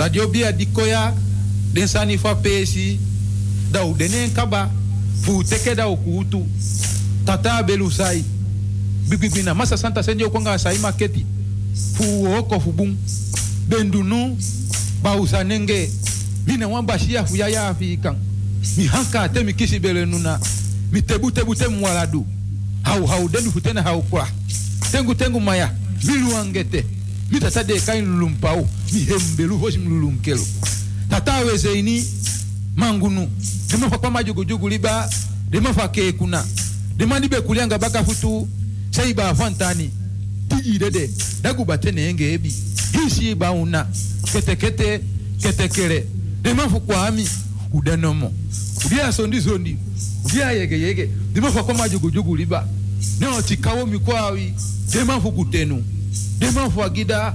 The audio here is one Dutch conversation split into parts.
dat a di koya den sani fa pesi da u denen kaba fu teke da kuutu tata belu sai bibibina masa santa senjo konga sai maketi fu oko fu bum bendunu ba usanenge ne wan bashia fu yaya afikan mi hanka te mi kisi bele nuna mi tebu tebu te mwaladu hau hau dendu futena hau kwa tengu tengu maya milu angete mi tata de kain lulumpau zihembelu vochimlulunkelo tatawe zeini mangunu. Dimafa kwa majogojogo liba dimafa kekuna dimanibe kulianga bakafutu seiba afantani. Tijidede dagubatene ebi. Hisiiba una. Ketekete ketekele dimafu kwa ami udanomo. Udia sondi sondi. Udia yege yege. Dimafa kwa majogojogo liba. Neo tikawo dema dimafu kutenu dimafu agida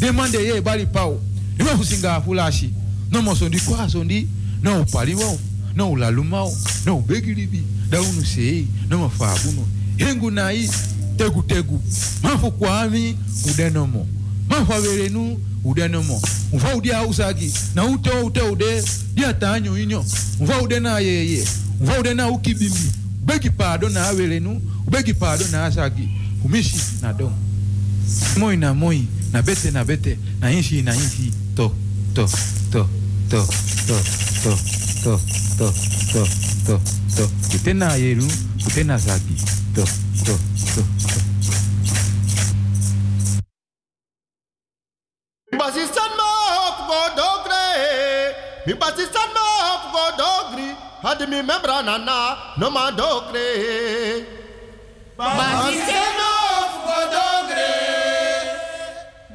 demande ye bali pawo iwe kusinga afulashi nomosondi kwasondi noupaliwawo noulalumawo noubegilibi daunuseyi nomafabuno hengu nayi tegutegu mafu kwami udenomo mafu averenu udenomo mva udi ausaki na ute ute ude. Dia tanyo inyo. Mva ude na yeye mva ude na ukibimi. Ubegi pado na averenu ubegi pado na asaki umishi na dom. Moi na moi. Na bete na bete na inshi na inshi to to to to to to to to to to to. Kute na yeru kute na zagi to to to to. Basistan ma hop go dogre Mi basistan ma hop go dogri Had mi membra nana no ma dogre. Basistan ma hop go dogre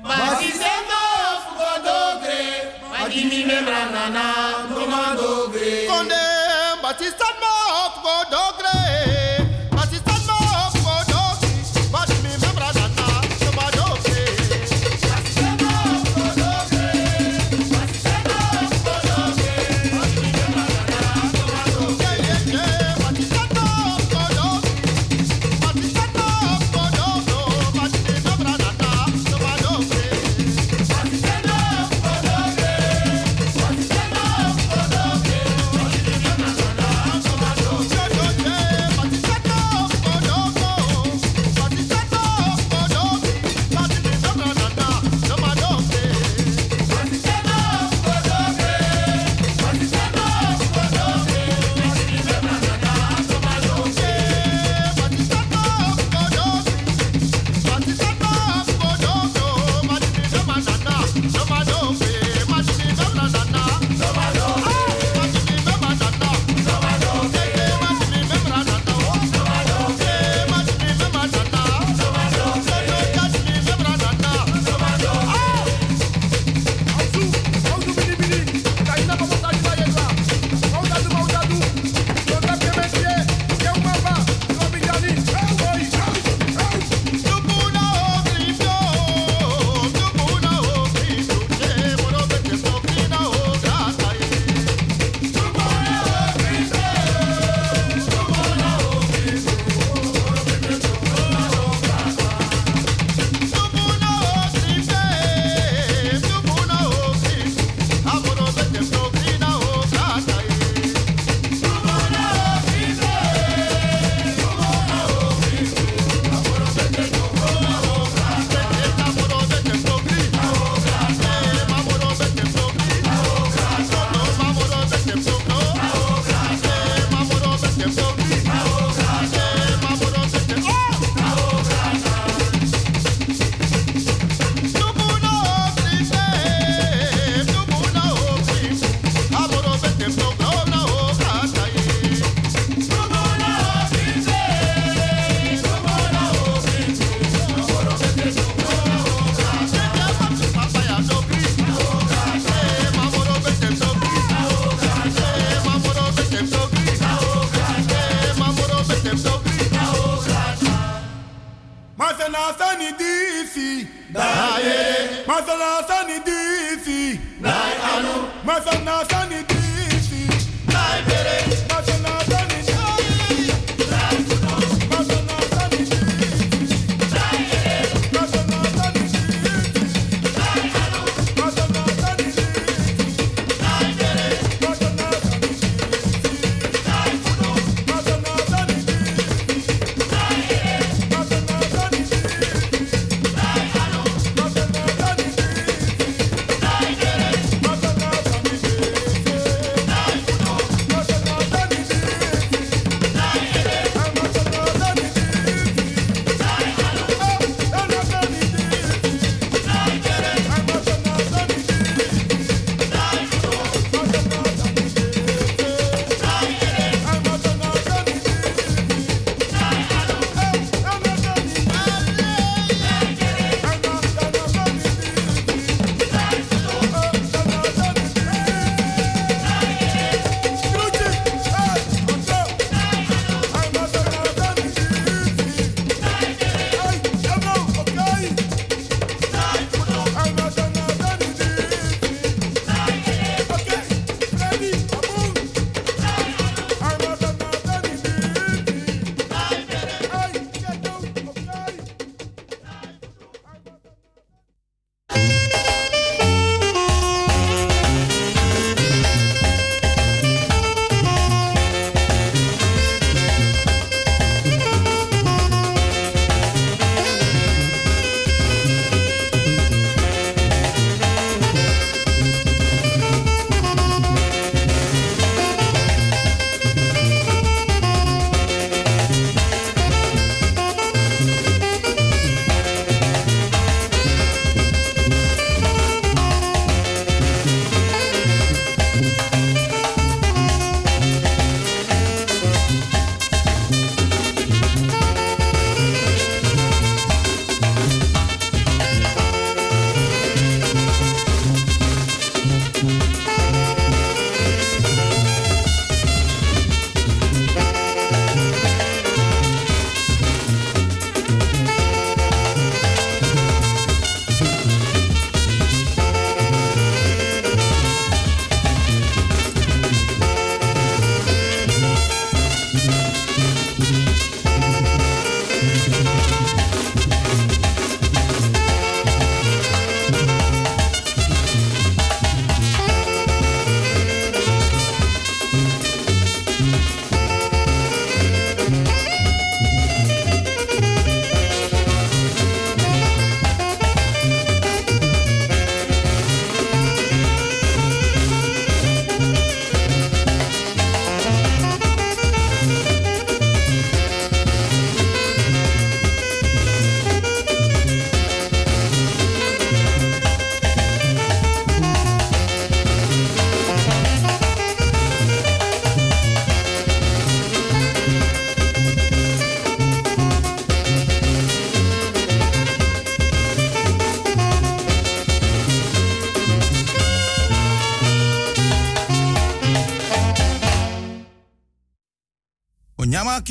Basisema fugodogre, Nana, memranana, domandogre. Konde, Batista mo fugodogre.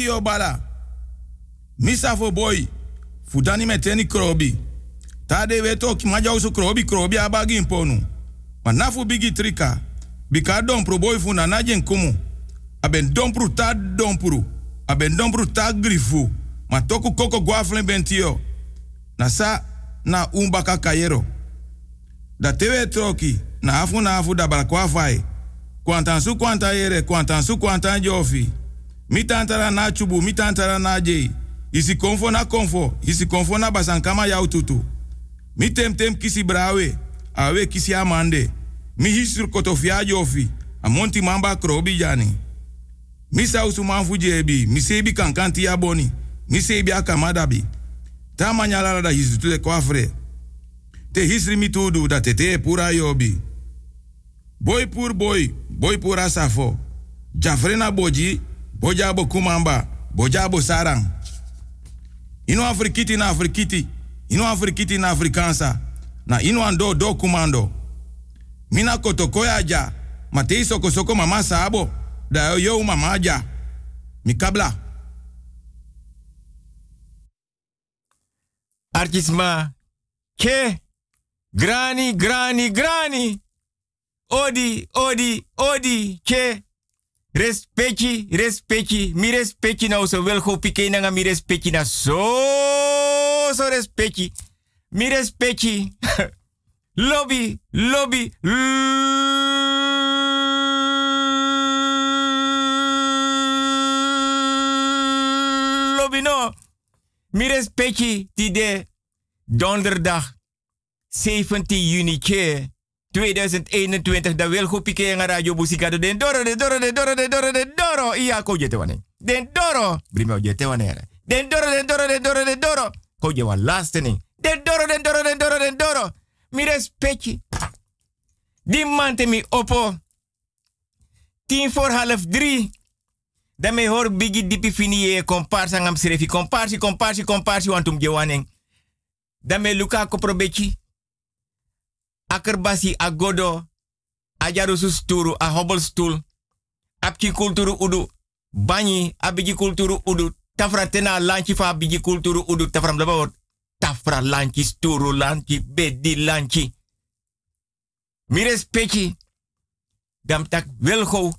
Kio bala. Misa fo boy. Fudani meteni krobi. Tade weto ki maja usu krobi krobi abagi imponu. Manafu bigi trika. Bika dompro boy fu na najen kumu. Aben dompru ta dompru. Aben dompru ta grifu. Ma toku koko guaflen bentio. Na sa na umbaka kayero. Da tewe troki. Na afu na afu da balakwa fai. Kwantansu kwanta yere, kwantansu kwanta jofi. Mi tantara na chubu, mi tantara na jei. Isi konfo na konfo, isi konfo na basankama yau. Mi tem tem kisi brawe, awe kisi amande. Mi hisur kotofia jofi, amonti mamba krobi jani. Mi sausu jebi, mi sebi kankanti ya boni, mi akamadabi. Ta manyala da hisu tule kwafre. Te hisri mi tudu da tete pura yobi. Boy pur boy, boy pura safo. Jafrena boji, bojabo kumamba, bojabo sarang. Ino afrikiti na afrikiti, ino afrikiti na afrikansa, na ino ando do kumando. Mina kotokoya ja, matei soko soko mama sabo, da yo mama ja. Mikabla. Artisma, ke, grani, grani, grani. Odi, odi, odi, ke. Respecti, respecti, mi respecti na so wel go pike na mi respecti na so so respecti. Mi respecti. lobby, lobby. Lobby no. Mi respecti die de donderdag 17 juni ke 2021 da wil go pike nga radio busika den doro de doro de doro de doro de doro. Iya ko den doro. Brima jete wane den doro de doro de doro de doro. Ko je den doro den doro den doro den doro. Mi respecti. Di mante mi opo. Tien voor half drie. Dan me hoor bigi dipi fini e komparsa ngam srefi komparsi komparsi komparsi wantum je wanen dan me luka ko probechi akerbasi agodo ajarusu sturu a hobbelstoel apki kulturu udu banyi abigi kulturu udu tafra tena lanchi fa abigi kulturu udu tafra mlaba tafra lanchi sturu lanchi bedi lanchi. Mi respecti dam tak wilgo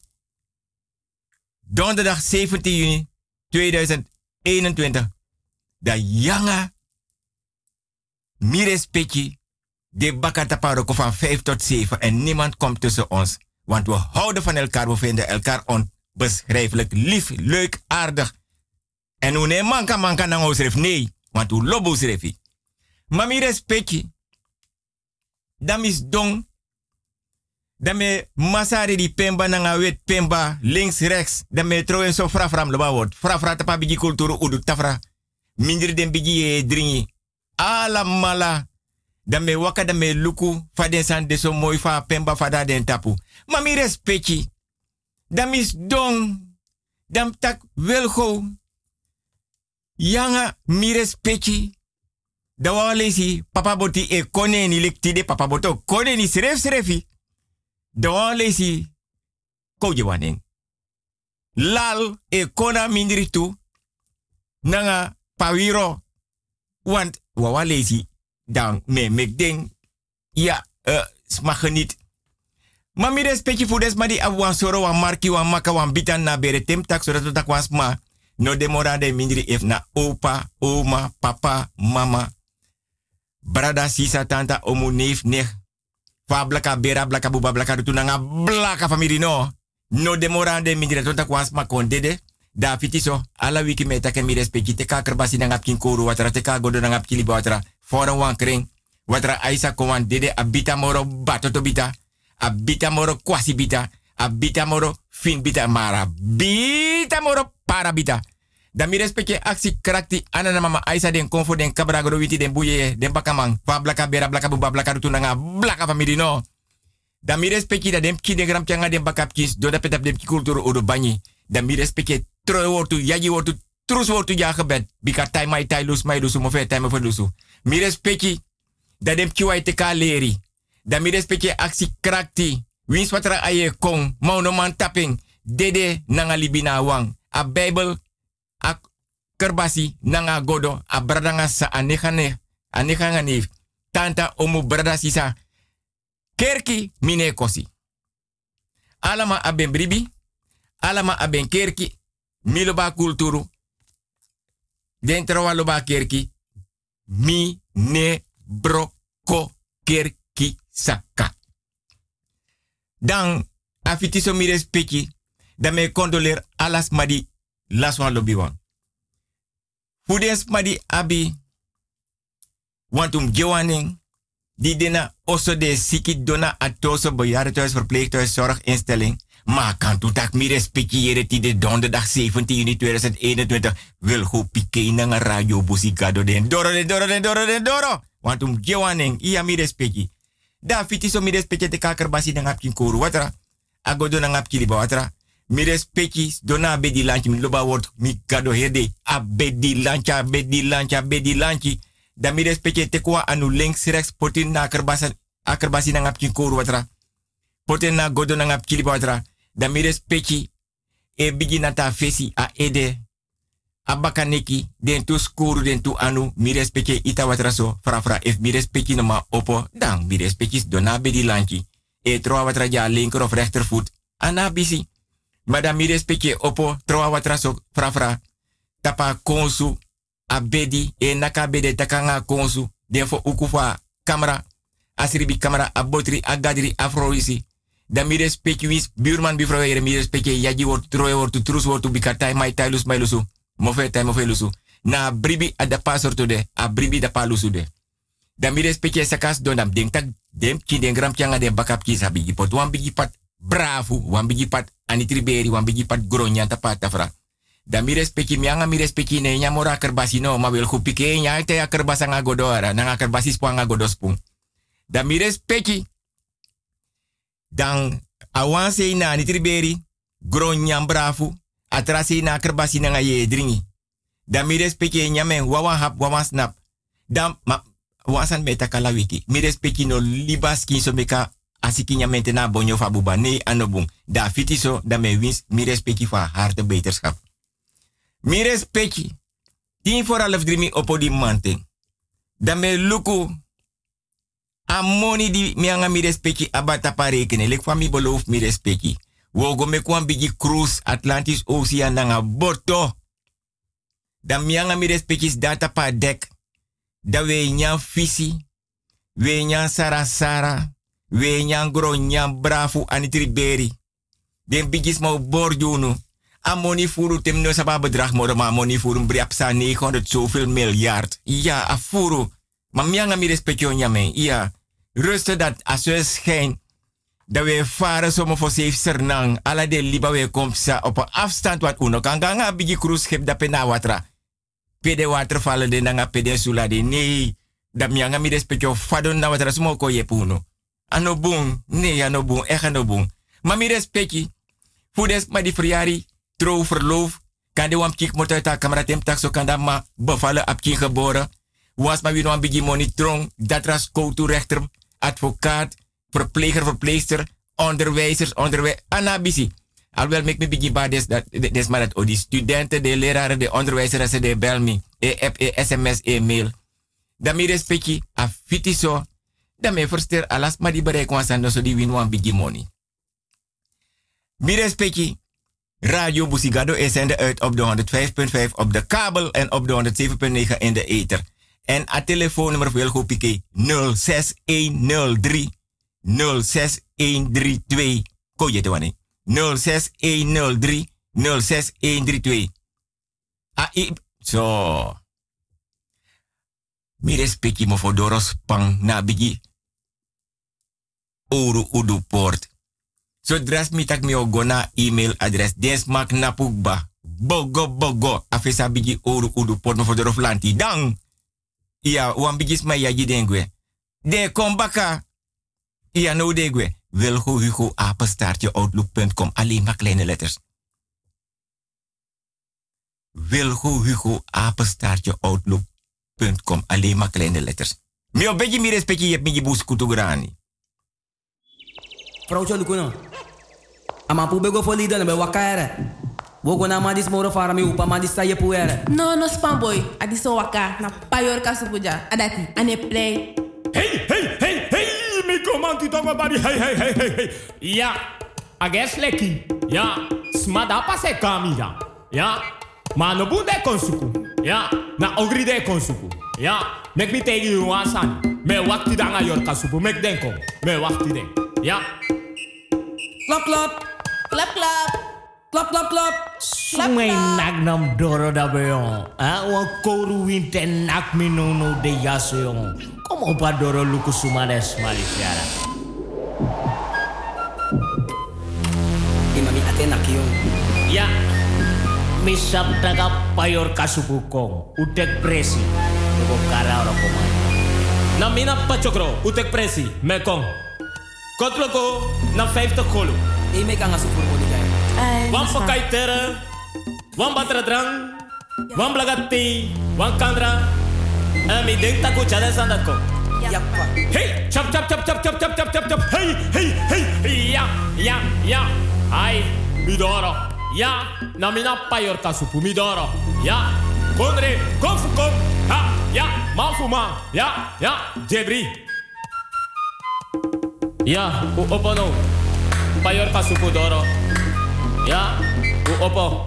donderdag 17 juni 2021 da yanga mi respecti de bakataparo van 5 tot 7 en niemand komt tussen ons. Want we houden van elkaar, we vinden elkaar onbeschrijfelijk lief, leuk, aardig. En hoe nee manka manka na ons nee, want hoe lobo schreef Mami respecti. Dan is dong. Dan me masari di pemba na wet pemba links rechts. Dan me trouwen so fra fram loba word. Fra fra tapa bigi kulturu udu tafra. Minder den bigi e dringi. Ala mala dan me waka dan me luku fa san de so mooi fa pemba fa da den tapu. Ma mi respecti. Dan mis dong. Dan tak. Yanga mi respecti. Da wa lesi papa boti e kone ni lekti de papa boto kone ni sref srefi. Da wa lesi. Lal e kona mindri tu. Nanga pawiro. Want wawa lesi dan me mek ding. Ja uh, smache niet maar mi voor des maar die soro wan marki wan maka wan bitan na bere tem tak zodat wan no demora de mindri na opa oma papa mama brada sisa tanta omu neef nech fa blaka bera blaka buba blaka rutu nanga blaka famiri no. No demorande mi dire tonta ma kon dede. Da fitiso ala wiki ke mi respecti te ka kerbasi na ngap kin koru watra te ka godo watra. Fora wan kring. Watra aisa koman dede abita moro batoto bita. Abita moro kwasi bita. Abita moro fin bita mara. Bita moro para bita. Da mi respecte krakti anana aisa den konfo den kabra godo witi den buye den bakamang. Fa blaka bera blaka buba blaka rutunanga blaka family no. Da mi ki den gram pianga den bakap kis do petap dem ki kultur odo banyi. Da mi respecte trus wortu ja gebed. Bika tai mai tai lus mai lusu fe tai mo fe lusu. Mi respecti da dem ki wai te ka leri. Mi respecte aksi krakti. Wins watra aye kong mau man tapping. Dede nanga libina wang. A Bible a kerbasi nanga godo a bradanga sa anegane anegane tanta omu brada sisa kerki mine kosi alama aben bribi alama aben kerki miloba kulturu dentro wa loba kerki mi ne bro ko kerki saka dan afitiso mi respecti da me alas madi laswan lobi wan. Fudens madi abi wantum gewaning die dina oso de siki dona atoso bejaardentehuis verpleeghuis zorginstelling. Maar kan toen tak mi respectiëren die de donderdag 17 juni 2021 wil go pike na radio busi gado den. Doro den doro den doro den doro. Want um gewaning iya mi. Da fiti so mi te kaker basi na ngap koru watra. Agodo na ngap kili watra mi respecti dona bedi lanchi mi loba word mi gado hede a bedi lanchi a bedi lanchi a bedi lanchi da mi respecti te kwa anu links rechts potin na akerbasi na ngap kin koru watra potin na godo na ngap kili watra da mi respecti e bigi na ta fesi a ede abakaneki den tu skuru den tu anu mi respecti ita watra so fra fra if mi respecti no ma opo dan mi respecti dona bedi lanchi e troa watra ja linker of rechtervoet anabisi Madame mi respecte opo troa watraso frafra. Tapa konsu abedi e naka bede takanga konsu. Defo ukufa kamera. Asribi kamera abotri agadri afroisi. Da mi respecte wis buurman bifro ere mi respecte yaji wort troe wort trus wort bikatai mai tailus mai lusu. Mofe tai mofe lusu. Na bribi ada pasor to de. A bribi da palusu de. Da mi respecte sakas donam. Denk tak dem ki den gram den bakap ki sabi. Pot wan bigi pat bravo. Wan bigi pat anitriberi wan bigi pat gronya tapa tafra. Da mi respecti mi anga mi respecti ne mora kerbasi no ma wel kupike nya te ya kerbasa nga godora na nga godospung. Da mi dan awan se na anitriberi gronya bravo atrasi na kerbasi na nga ye dringi. Da mi respecti nya men wawan hap snap. Dan ma wasan meta kala wiki. Mi no libaski so meka asiki bonyo anobung. Da fiti so wins mi respecti fa harte beterschap. Mi respecti. Tien voor half drie mi opo di mante. Da me luku. Amoni di mi anga mi respecti abata pa rekenen. Lek van mi beloof mi respecti. Wogo me kwan bigi cruise Atlantis Ocean nanga borto. Da mi anga mi data pa dek. Da we nyan fisi. We nyan sarasara. We nyan gro nyan brafu anitriberi. Den bigis mo borjunu. Amoni furu tem no saba bedrag mo ma amoni furu briapsa 900 zoveel miljard. Ja, afuru. Maar mianga mi. Ja. Rusten dat als we schijn. Dat we varen somo voor safe sernang. Ala de liba we komsa op een afstand wat uno kan ganga bigi cruise schip da pena watra. Pede watervallen de nanga pede sula de nee. Dat mianga mi respectio fadon na watra sumo ko ye puno. Ano boom. Nee, ano boom. Echt ano boom. Maar mi respecti. Fudes ma di friari. Trouw verloof. Kan de wam kik motor ta kamera tem tak so kan da ma bevallen ap kin geboren. Was ma wie no bigi money trong. Dat ras to rechter. Advocaat. Verpleger, verpleegster. Onderwijzers, onderwijs. Anabisi. Alhoewel mek me bigi ba des des maar dat odi studenten, de leraren, de onderwijzers, de bel me. E app, e sms, e mail. Da mi respecti a fiti so. Da me verster alas ma di bereik wan sando so di win wan bigi money. Mi respecti. Radio Busigado is zender uit op de 105.5 op de kabel en op de 107.9 in de ether. En a telefoonnummer wil goed pikken 06103 06132. Ko je te wanneer? 06103 06132. AI. Zo. Mi respecti mo for doros pang na bigi. Uru udu port. So dras mi tak mi ogona email address. Des mak napugba. Bogo bogo. Afesa bigi uru udu port mo for dorof lanti. Dang. Ia, wan bigis ma ya dengwe. De kombaka. Ia no degwe. Wilgo Hugo apenstaartje outlook.com. Alleen maar kleine letters. Wilgo Hugo apenstaartje outlook.com. Alleen maar kleine letters. Mi een beetje meer respect je je boes kutugrani. Vrouwtje Lukuno. Ama pu bego fo lidan be wakare. Wogo na madis moro fara mi upa madis sa ye puere. No, no spam boy. Adi so waka na payor kasupuja. Adati ane play. Hey, hey, hey, hey, mi komanti tongo bari, hey, hey, hey, hey, hey. Ja, ages leki. Ja, smada pase kami ja. Maar no bunde konsuku. Ja, na ogri de konsuku. Ja, mek mi tegi you wasan. Me wakti danga yor kasupu, mek denko. Me wakti den. Ja. Klap klap. Klap klap. Klap klap klap. sungai nagnam doro da beyo. Ah, wa koru winte nak minono de yasuyong. komo pa doro luku sumades malisiara. Imami atena kiyong. Ya. Misap daga payor kasubukong. udek presi. Tuko kara ora komay. Namina pachokro. udek presi. Mekong. Kotloko na 50 kolu. Ime kang asupur Wan pakai tere. Wan batra drang. Wan blagati. Wan kandra. En mi denk taku chade sandat kong. Yappa. Hey, chop chop chop chop chop chop chop chop chop. Hey, hey, hey. Ja, ja, ja. Ai, midoro. Ja, na mina payor kasupu midoro. Ja, kondre, kom fu kom. Ha, ja, man fu man. Ja, ja, jebri. Ja, u opo no. Payor kasupu doro. Ja, u opo.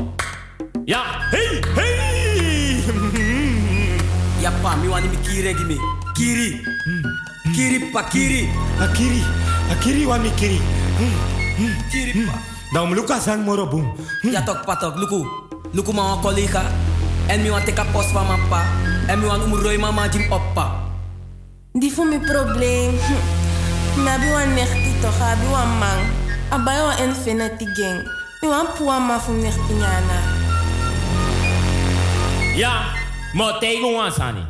Ja, hey, hey. Yappa, mi wani mi kiri gimi. Kiri. Kiri pa kiri. Akiri, akiri wa mi kiri. Kiri pa. Dan luka sang moro boom. Ja tok patok, luku. Luku ma collega. En mi wan teka post van mijn pa. En mi wan umuroi mama jim oppa. Mijn probleem. Mi abi wan nechti toch, abi wan man. Abai wan infinity gang. Ja, maar tegen ons aan.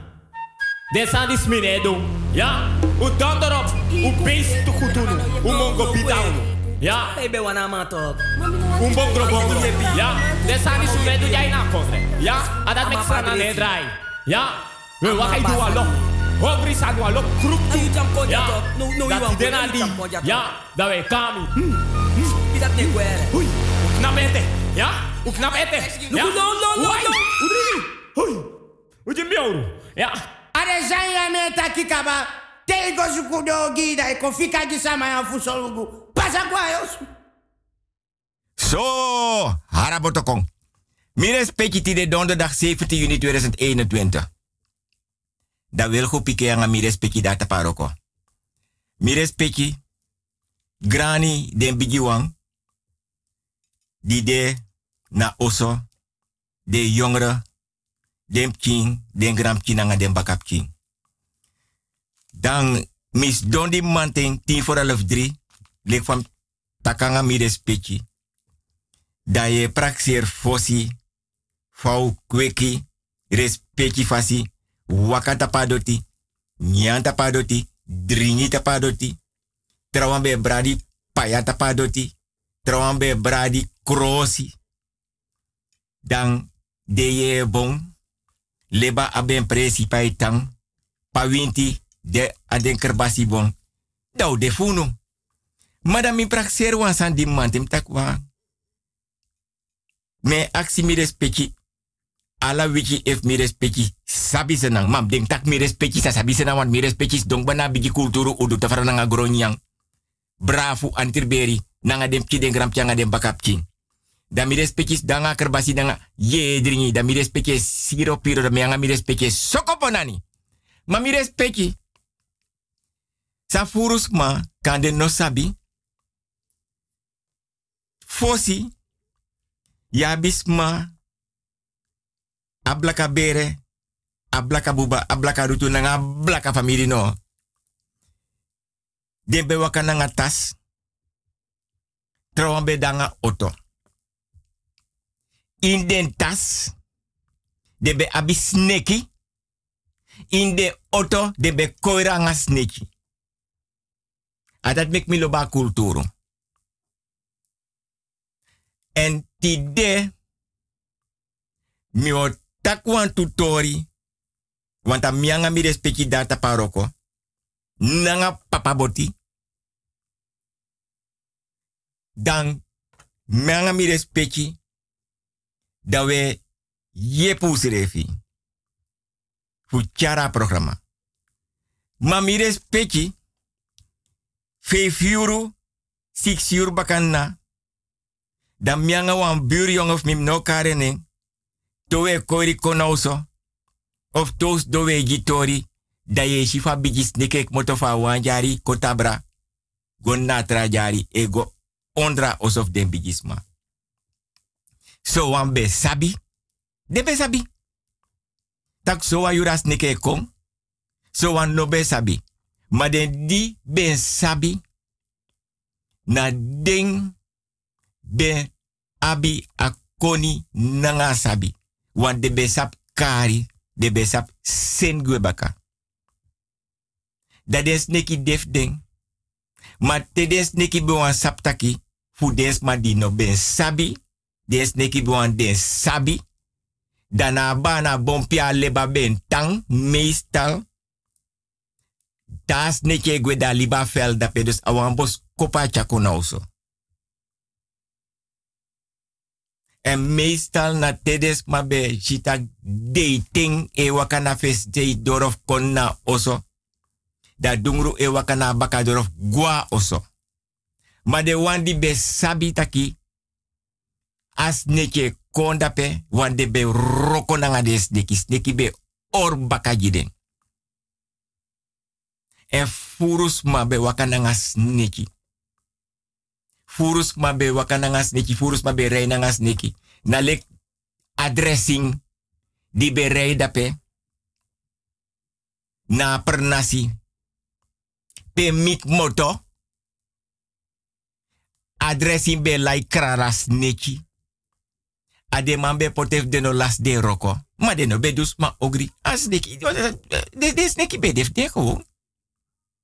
Des aan die. Ja, u dan erop. U beest te goed. U mongo bitaun. Ja. Ik ben wana ma toch. U bongro bongro. Ja, des aan die jij na. Ja, en dat maakt sana ne. Ja, we wakai doe alok. aan sa doe alok. Kroep. Ja, dat idee na die. Ja, dat wij kami. Dat niet kwijt. Oei knapete, ja? U knapete. No, no, no, no, no. Udri. Hui. Uji mbiauru. Ja. Are zanya neta kikaba. Tego sukudo gida ikofika gisama ya fusolugu. Pasa kwa yosu. Zo, harabotokong. Mires Pekiti de donderdag 17 juni 2021. Da wilgo pike yang mires Peki data paroko. Mire Peki, grani den bigiwang, die de na oso. De jongere. Den king. Den gram king bakap king. Dan mis dondi manting 10 voor 11 3. Lek van takanga mi respecti da je praxeer fosi, fau kweki, respecti fasi, wakata padoti, nyanta padoti, drinita padoti, trawambe bradi payata padoti, trawambe bradi krosi. Dan de bon, leba aben presi paitang, pawinti de aden kerbasi bon, dau de. Madame mi praxeer wansan di mantem takwa. Me aksi mi respecti. Ala wiki if mi respecti. Sabi senang. Mam ding tak mi respecti sa sabi senang want mi respecti dong bana bigi kulturu udu tafara nanga gronyang. Bravo antirberi. Nanga dem ki den gram dem bakap king. Da mi respecti danga kerbasi danga ye dringi. Da mi respecti siro piro da mianga mi respecti sokoponani. Ma mi. Sa furus ma kan de no sabi. fosi ya bisma ablaka bere ablaka buba ablaka rutu nanga ablaka family no den be tas trouwan be danga oto in den tas de be abi in de auto de be koira nga sneki. Adat mek mi loba kulturo. En ti de mi o takwan tutori want a mianga mi respecti data paroko nanga papa boti. Dan mianga mi respecti da we ye pusrefi fu chara programa. Ma mi respecti vijf euro six euro bakanna. Dan mianga wan buurjong of mim no karene. Towe kori konauso of tos dowe gitori da ye shifa bigis nekek moto fa wanjari kotabra. Gon natra jari ego ondra osof den bigisma so wan be sabi de be sabi tak so wa yuras neke kom? So wan no be sabi ma den di ben sabi na ding ben abi akoni nanga sabi wan de be sap kari de be sap sen baka. Da des neki def ding ma te des neki be wan sap taki fu des ma di no ben sabi des neki be wan den sabi dana bana bompia leba ben tang meestal das neke gwe da liba fel da pe dus awan bos kopa chako nauso. En meestal na tedes ma be chita dating e wakana fes de dorof konna oso. Da dungru e wakana baka gwa oso. Ma de wandi be sabi taki as neke konda pe wande be roko nanga des neki sneki be or jiden. En furus ma be wakana nga sneki. Furus ma be wakana nga sneki, furus ma be reina nga sneki. Na lek addressing di be rei dape. Na pernasi. Pe mik moto. Addressing be lai krara sneki. Ade man be potef deno las de roko. Ma deno be dus ma ogri. As sneki. De, de sneki be def de gewoon.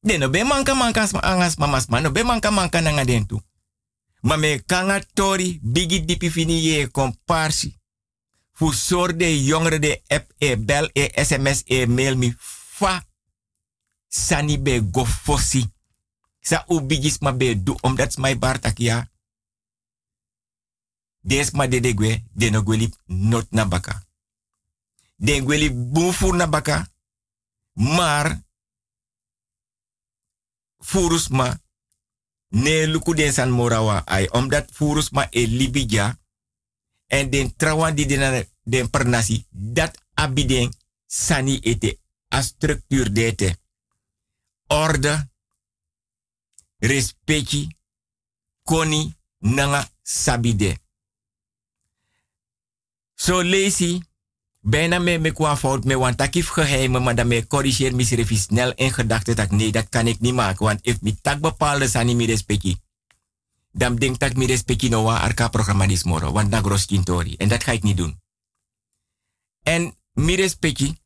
De no be manka manka asma angas mamas ma no be manka manka nanga dentu. Ma me kanga tori bigi dipi fini ye komparsi. Fu sorde jongere de app e bel e sms e mail mi fa. Sani be go fossi. Sa u bigis ma be du omdat my bartakia. Des ma de de gwe de no not na baka. De gweli bufu na baka. Ne luku den san morawa ai omdat furusma e libija en den trawan di den, den pernasi dat abiden sani ete a structuur dete orde respecti koni nanga sabide so lazy Bijna me me kwa fout me want takif geheimen, maar dan me corrigeer me even snel in gedachten dat nee, dat kan ik niet maken. Want if mi tak bepaalde sani mi respecti, dan denk dat mi respecti no wa arka programma dis moro, want na gros kintori. En dat ga ik niet doen. En mi respecti,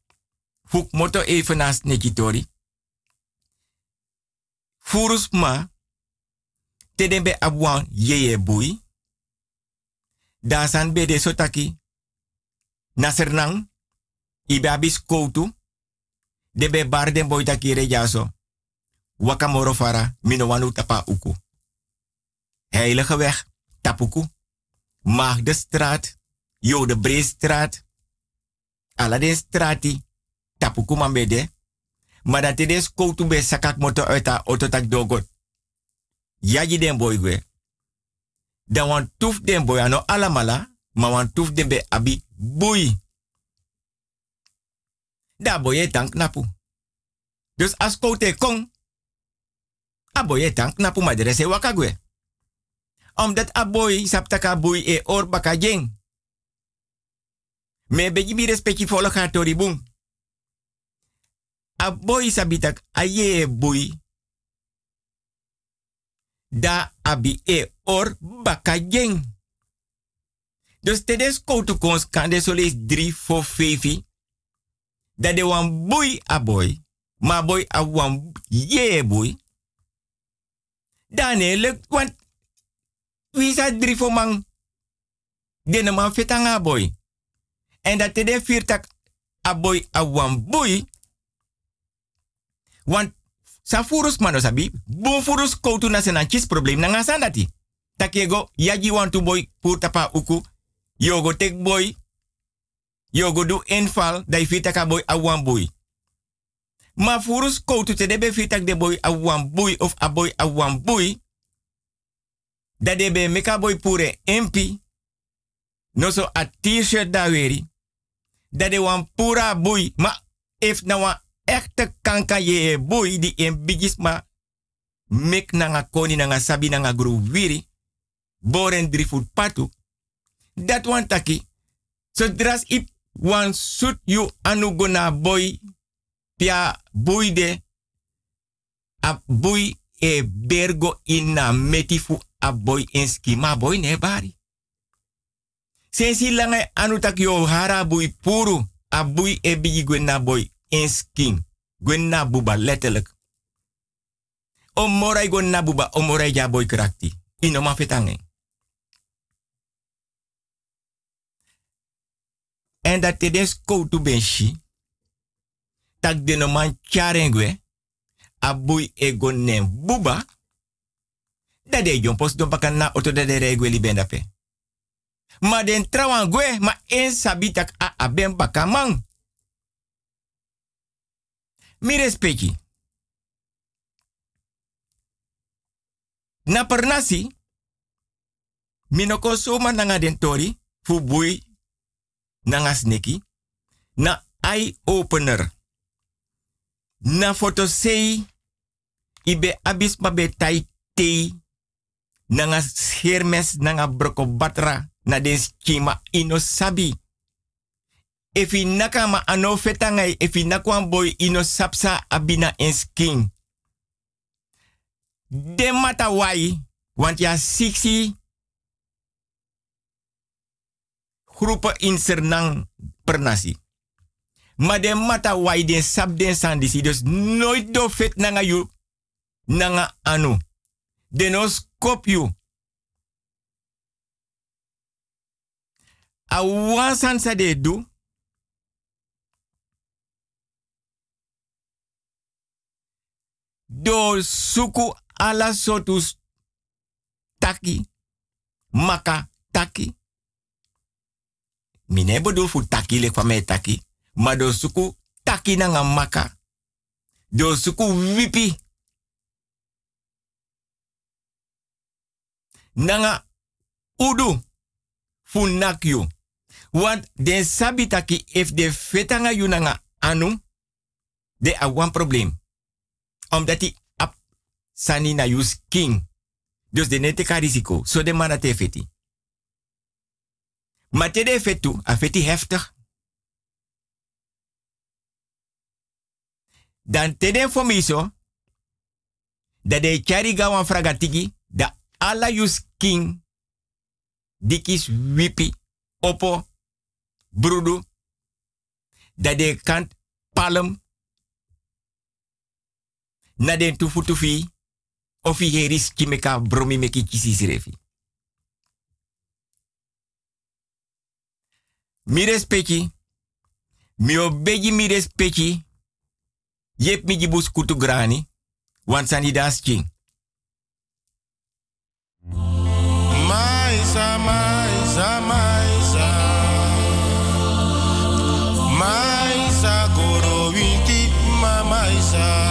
hoek moto even naast nekitori. Furus ma, teden be abuan yeye bui. Dasan be de sotaki, Nasernang, ibe abis koutu, de be bar den boy takire jaso. Wakamoro fara, mino wanu tapa uku. Heilige weg, tapuku. Alla de strati, tapuku mambede. Maar dat de des koutu be sakak moto uit a ototak dogot. Yaji den boy gwe. Dan wan tuf den boy ano alamala, ma wan tuf den abi boei. Da boye tank napu. Dus as kote kong, a boye tank napu ma wakagwe. Omdat aboy saptaka boy e or baka jeng. Me beji mi respecti folo ga tori bung. Aboy sabitak aye boy. Da abi e or baka. Dus tedes koutu kons kan de solis 3 voor 5. Dat de wan boy a boy. Ma boy a wan ye boy. Dan luk want wie drie voor man. De man fetanga boy. En dat de viertak a boy a wan boy. Want sa furus mano sabi. Bon furus koutu na senan chis problem na ngasan dati. Takego yaji want to boy pur tapa uku. Yogo tek boy. Yogo do inval. Dai fitaka boy a wan boy. Ma furus koutu te debe fitak de boy a wan boy of a boy a wan boy. Dat debe meka boy pure MP. No so a t-shirt da weri. Dat de wan pura boy. Ma if na wan echte kanka ye boy di en bigis ma. Mek na nga koni na nga sabi na nga gru wiri. Boren drifut patu. Dat wan taki. So dras ip wan sut you anu gona boy pia buide a bui e bergo ina metifu a skima boy ne bari. Sensi lange anu tak yo hara bui puru a bui e bigi gwenna boy en skin. Gwenna buba letterlijk. O morai gwenna buba o morai ja boy krakti. Ino ma En dat te des koutu benshi tak de no man charengwe, abui ego nem buba, da de jon pos don na oto da de regwe li ben dape. Ma den trawan gwe, ma en sabitak a aben bakamang. Mi respecti. Na per nasi, minoko soma nanga den tori, fu bui nanga sneki, na eye opener na foto sei ibe abis be tai tei nanga hermes nanga broko batra na den skima ino sabi. Efi naka ma ano fetangai efi nakwan boy ino abina en skin. De wai want ya siksi groepen in Sernang per nasi. Maar de mata wai den sab den sandisi. Dus nooit do fit nanga you. Nanga anu. De no skop you. A wansan sa de do. Do suku ala sotus taki. Maka taki. Mine bedoel fu taki le kwa me taki. Maar suku taki na nga maka. Do suku wipi. Nanga udu funakyu. Want den sabi taki if de fetanga yu nanga anu, de a one problem. Omdat die ap sani na yu skin. Dus de nete ka. So de mana te feti. Maar te de fetu, a feti heftig. Dan te den fomiso, dat de chari gawan fragatigi, da ala yu skin, dikis wipi, opo, brudu, dat de kant palm, na den tufu tufi, ofi heris kimeka bromi meki kisi sirefi. Mi respecti, mi obeji mi respecti, yep mi jibus kutu grani, want sani das king. Maisa, maisa, maisa. Maisa, goro winti, ma. Maisa,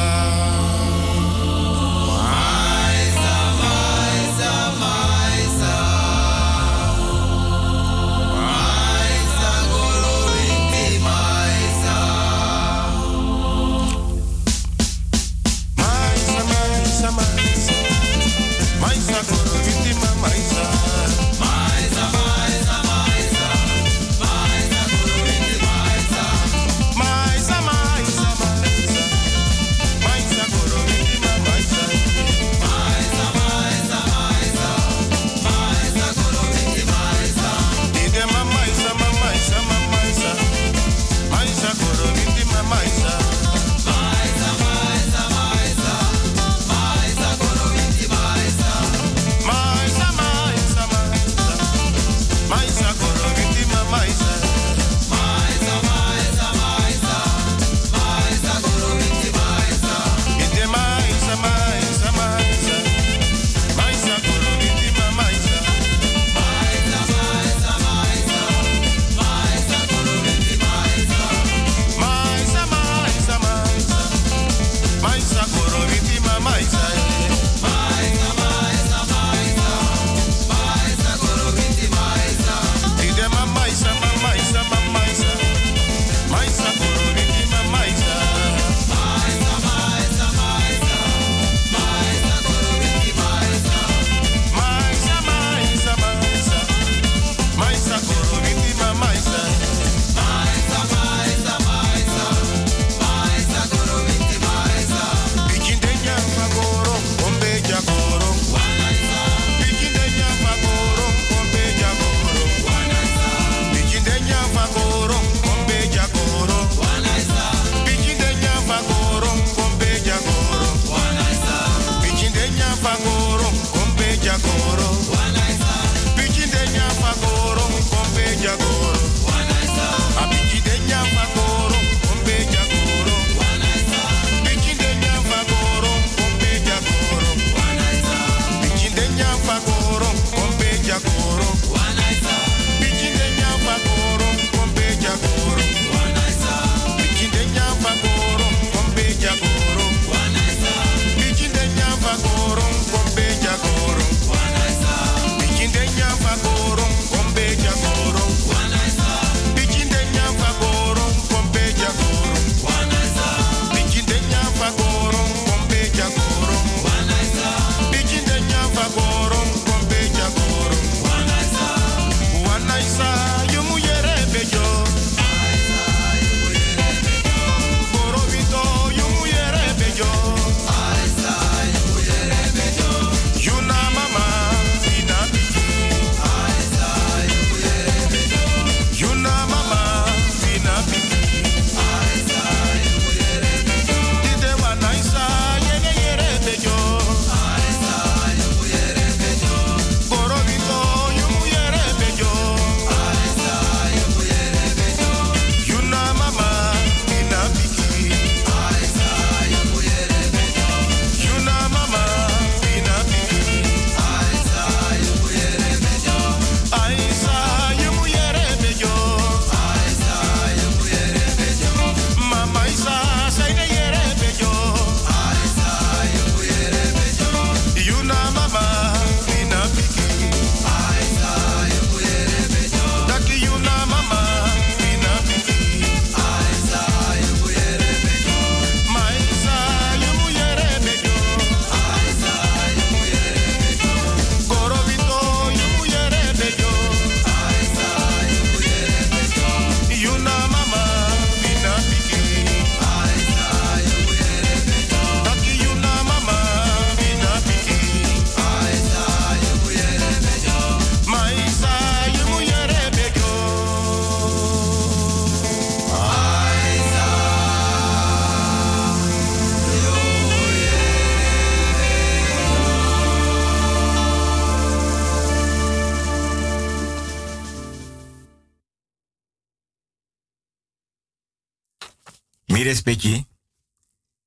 respecti.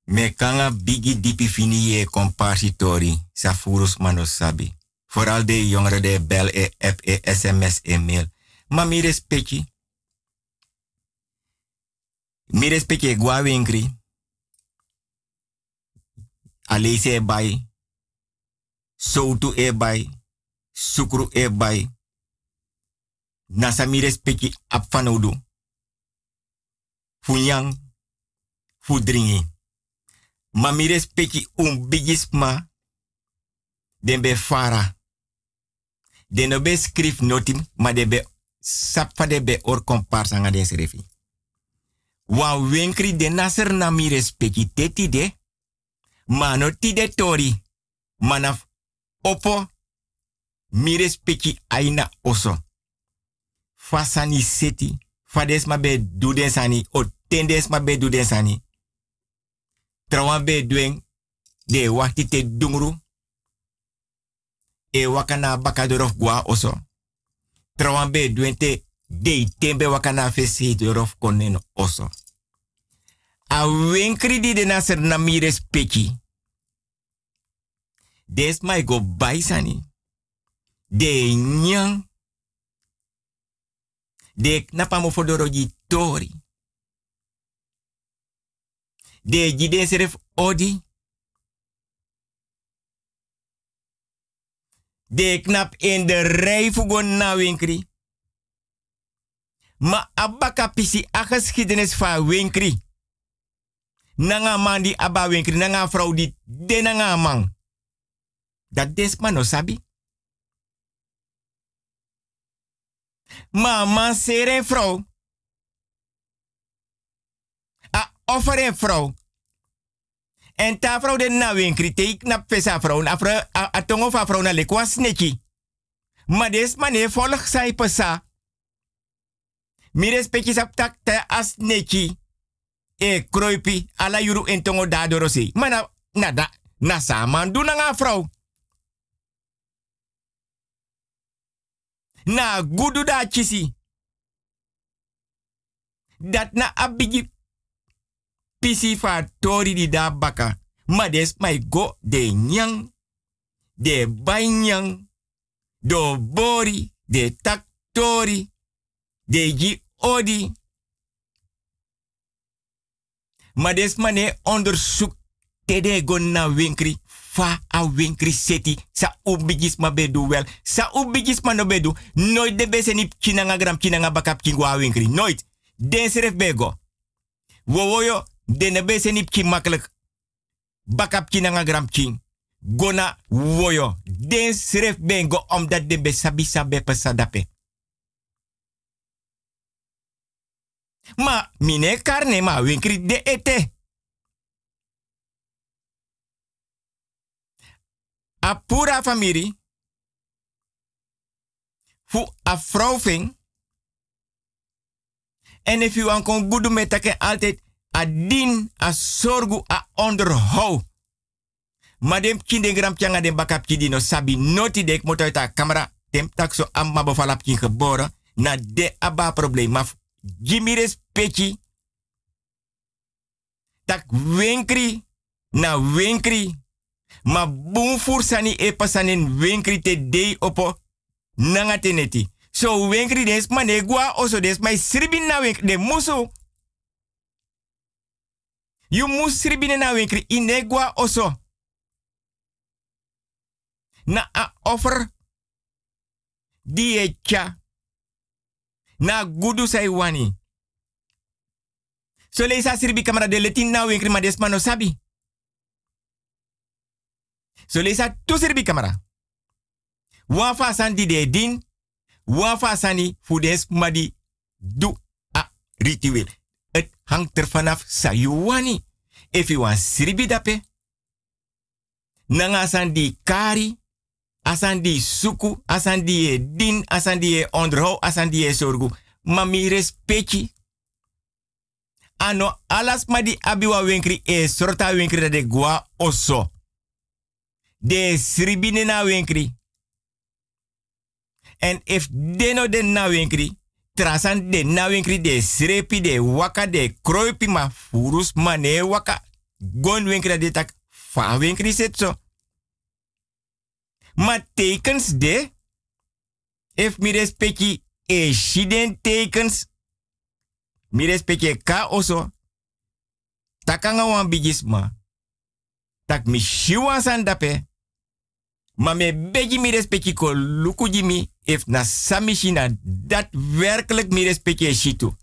Me kanga bigi dipi fini ye comparsitori. Sa furus mano sabi. Vooral de de bel e app e sms e mail. Maar mi respecti. Mi respecti gwa winkri. Alese e bai. Soutu e bai. Sukru e bai. Nasa mi respecti ap fanodu. Funyang. Fudringi. Ma mi respecti un bigisma. Den be fara. Den no skrif notim, ma de be sapfa de be or komparsa nga den srefi. Wan de naser na mi respecti teti de. Ma no ti de tori. Manaf opo. Mi respecti aina oso. Fasani seti. Fades ma be duden sani. O tendes ma be duden sani. Trawan be. De wakti te dungru. E wakana bakadorof gwa oso. Trawan be. De tembe wakana fesi dorof konen oso. A wenkri di de naser na mi respecti. Des mai go baisani. De nyang. De knapa tori. De jide seref odi. De knap in de rij fugon na winkri. Ma abaka pisi a geschiedenis van winkri. Nanga man di aba winkri, nanga vrouw di de nanga man. Dat desma no sabi. Ma man sere vrouw. A offere vrouw. En ta vrouw de na winkri te ik na pesa vrouw. Na vrouw a, a tongo va vrouw na lekwa sneki. Ma des mane volg sai pesa. Mi respecti sap tak te as. E kroipi ala yuru en tongo da dorosi. Ma na, da, na man du na vrouw. Na gudu da chisi. Dat na abigi pisi fa tori di da baka. Ma des go de nyang. De banyang. Do bori. De tak tori. De ji odi. Ma des mane onderzoek tede go na winkri fa a winkri seti sa ubigis ma bedu wel sa ubigis ma no bedu nooit de bese ni chinanga gram chinanga bakap kingwa winkri nooit den seref bego wowoyo de ne bese ni ki makkelijk bakap chinanga gram king gona woyo. Den seref bengo omdat de sabi sabe pesadape ma mine karne ma winkri de ete. A pura famiri. Fu a vrouw ving. En if you kon goede met take altijd a din, a sorgu, a onderhou. Maar dem tjanga dem bakap kidi no sabi noti dek camera dem tak so bevalap kin na de aba probleem. Maar Jimmy respecti tak winkri na winkri ma fursani e pasanin winkri te dei opo nanga teneti. So winkri des ma ne gwa oso des mai sribin na winkri de musu. You mus sribin na winkri ine gwa oso. Na a offer die. Na gudu sai wani. So sribi kamera de letin na winkri ma des ma no sabi. So lesa tu sirbi kamera. Wan fa san di de din. Wan fa sani fu des madi du a ritueel. Het hangt er vanaf sayuwani. If you wan sirbi dape. Nanga san di kari. Asan di suku. Asan e din. Asan di e e sorgu. Mami respecti. Ano alas madi abiwa winkri e sorta winkri de gwa oso de sribine na winkri. En if deno den na winkri, trasan de na winkri de srepi de waka de kroipi ma furus mane waka. Gon winkri de tak fa winkri. Maar tekens de, if mi respecti e shiden tekens, mi respecti ka oso, takanga wan bigisma, tak mi shiwan dape, ma me begi mi respecti ko luku jimi, if na samishina dat werkelijk mi respecti shitu.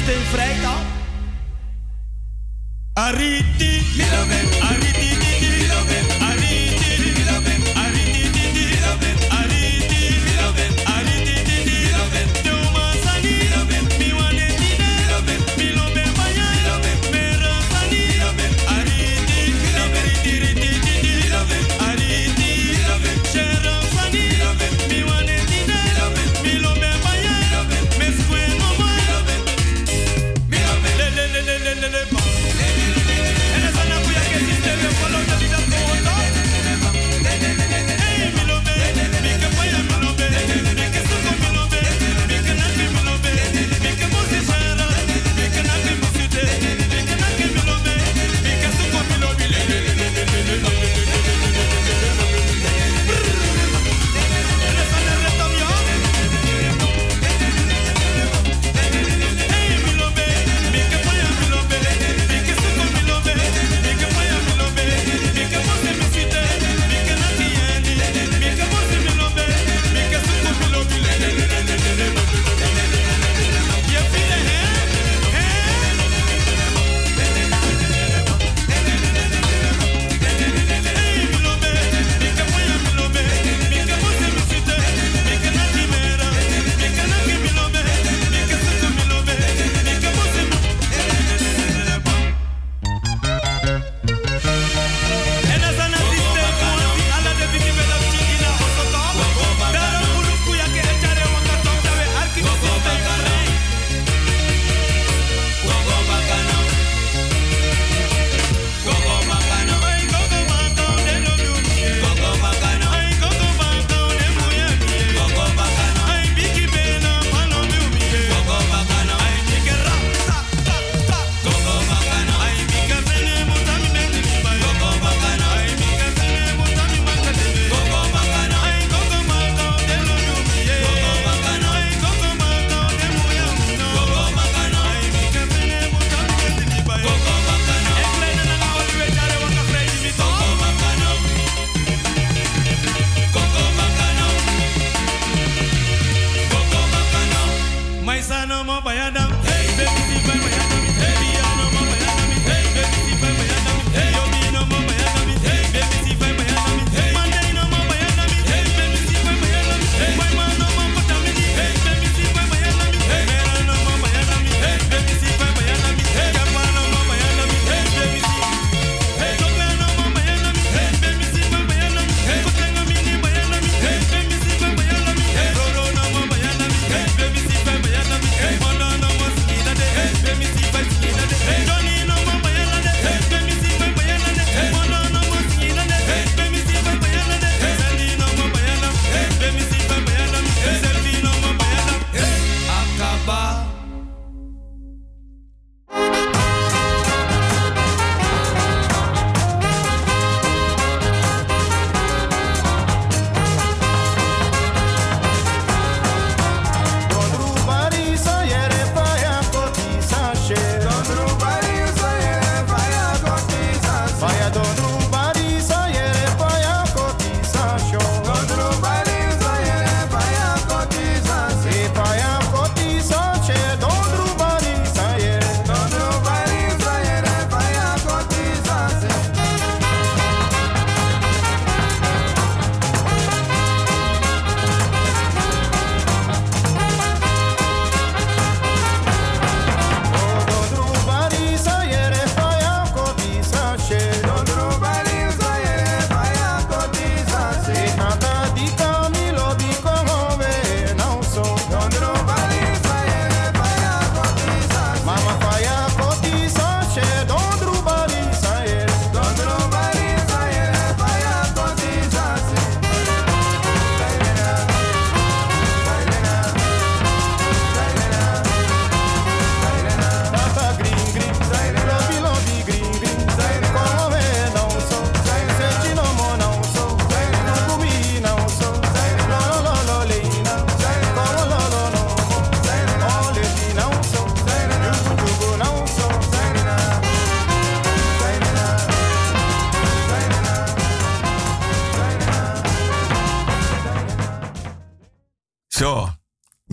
Systeem vrijdag. Ariti,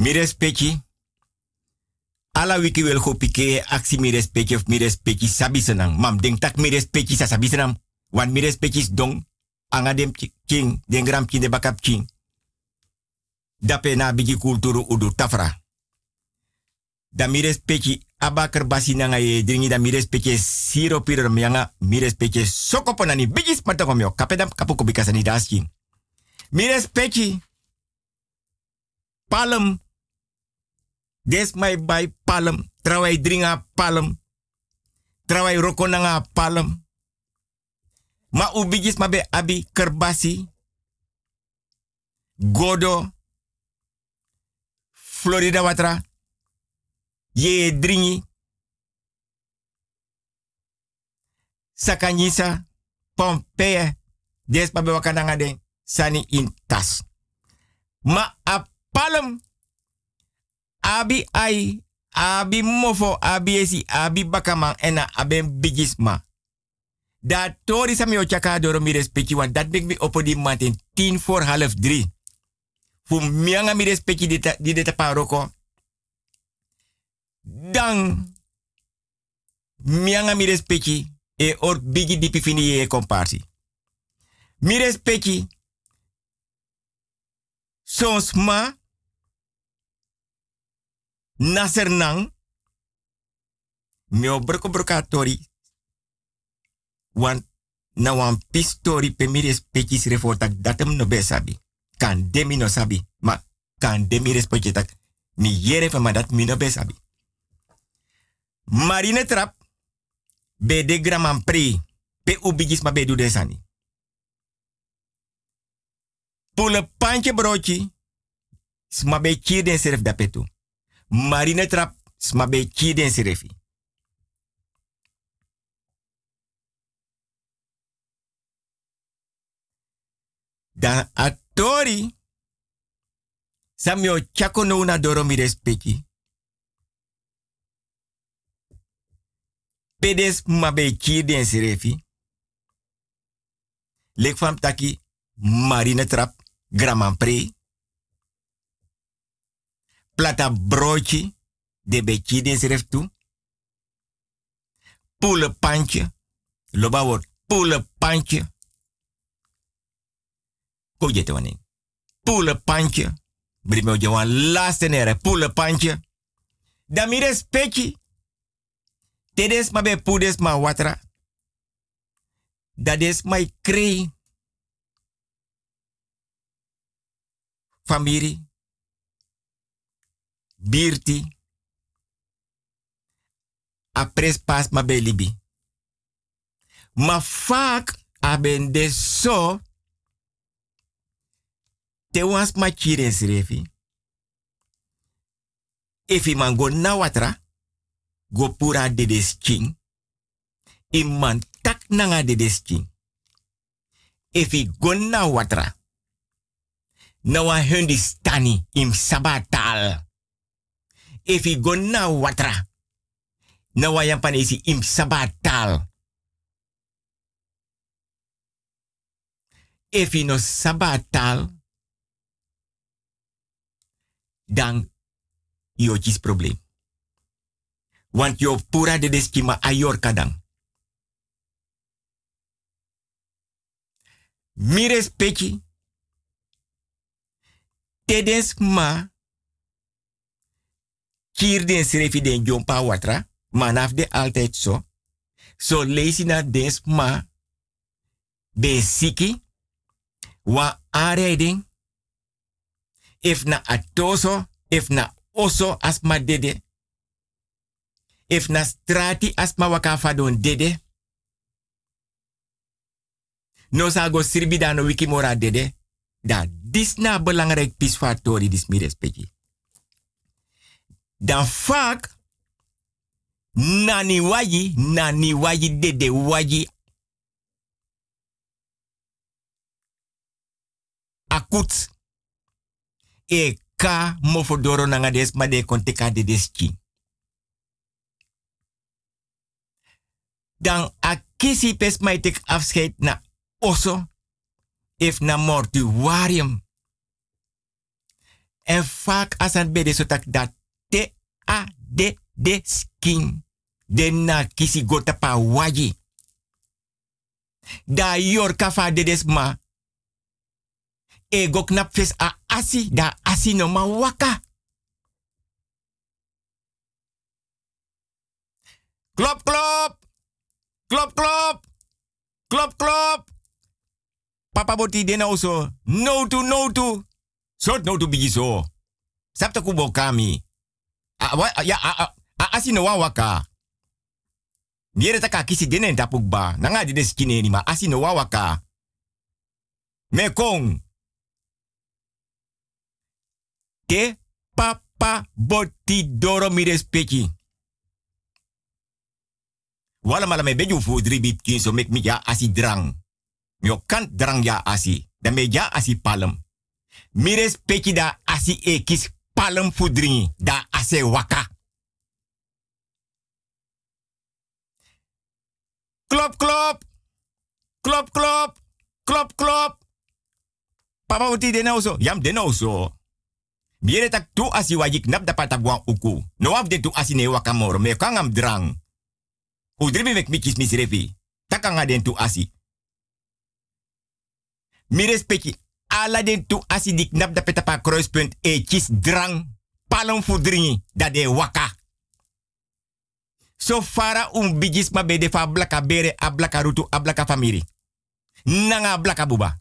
mi respecti. Ala wiki wil go pike aksi mi of mi respecti sabi senang. Mam denk tak mi respecti sa sabi senang. Wan mi dong. Anga dem ki- king, den gram king de bakap king. Dape na bigi kulturu udu tafra. Da mi respecti abakar basi nanga ye dringi da mi respecti siro piro mianga mi respecti soko nani bigi smata komyo. Kapedam kapu kubikasa ni das king. Mi respecti palem. Des mai bai palem. Trawai dringa palem. Trawai roko nanga palem. Ma ubigis mabe abi kerbasi. Godo. Florida watra. Ye dringi. Sakanyisa. Pompeii. Des mabe wakananga den. Sani in tas. Ma a palem. Abi ai. Abi mofo. Abi esi. Abi bakaman. Ena aben bigisma. Dat tori sa mi ochaka doro mi respecti. Want dat bek mi opo di half drie. Fu mianga mi respecti di, di de taparoko. Dan. Mianga mi. E or bigi di pifini e komparsi. Mi respecti. Nasernang. Mi obroko brokatori. Want na wan pistori pe mi respecti si refotak datem no be sabi. Kan demi no sabi. Ma kan demi tak. Mi yere fa ma dat mi no sabi. Marine trap. Be de graman pre. Pe ubigis ma be du desani. Pule pantje broodje. Sma be den serf da petu. Marine trap. Sma be kier den serefi. Dan atori. Chako no na doro mi respecti. Pedes mabe kier den serefi. Lek fam taki marine trap graman pre. Plata broodje de be kier den seref tu. Pule pantje. Loba word pule pantje. Ko je te waning. Pule pantje. Brimo je wan laatste nere. Pule pantje. Da mi. Tedes ma be pudes ma watra. Dat is my kree. Familie. Birti. Apres pas ma be libi. Ma vaak aben de so te wans ma chiren srefi. If man go na watra, go pura de des king. Iman tak nanga de des king. If i go na watra, na wa hundi stani im sabatal. If i go na watra, na wa yan panesi im sabatal. If i no sabatal, dan yo chis probleem. Want yo pura de deskima ayor kadang. Mi respecti. Tedens ma. Kier den srefi den jompa watra. Manaf de altijd zo. So leesi na des ma. Siki. Wa aanrijding. If na atoso. If na oso asma dede. If na strati asma waka fadon dede. No sa go sirbi da no wiki mora dede. Da dis na belangrijk pisfatori dis mi respecti. Dan vaak nani waji, nani waji dede waji. Akut. E ka mofodoro nanga des ma de konteka de deski. Dan a kisi pes mij tek afscheid na osso. If na mortuarium. En vaak als het bij de sotak dat te a de de skin. De na kisi gota pa waji. Da yor kafa de desma. E knap fes a asi. Da asi no ma waka. Klop, klop. Klop, klop. Klop, klop. Papa boti de nou zo. No to, no to. Sort no to bigi zo. Sapta kubo kami. A, wa, ya, a, a, a, asi no wa waka. Miere taka kisi denen tapukba. Nanga di des ma asi no wa waka. Me kong. Te papa boti doro mi respecti. Wala mala me beju fu kin so mek mi ja asi drang. Mi drang ja asi. Dan me ja asi palem. Mi respecti da asi e kis palem fu dringi. Da ase waka. Klop, klop. Klop, klop. Klop, klop. Papa uti de zo. Yam de zo. Biere tak tu asi wajik nap dapat tabwa uku. No af de tu asi ne wakamoro. Me kangam drang. Udribi mek mikis misrefi. Takanga den tu asi. Mi respecti. Ala den tu asi dik nap da petapa kruispunt e kis drang. Palom fu dringi. Da de waka. So fara un bigis ma bede fa blaka bere a blaka rutu a blaka famiri. Nanga blaka buba.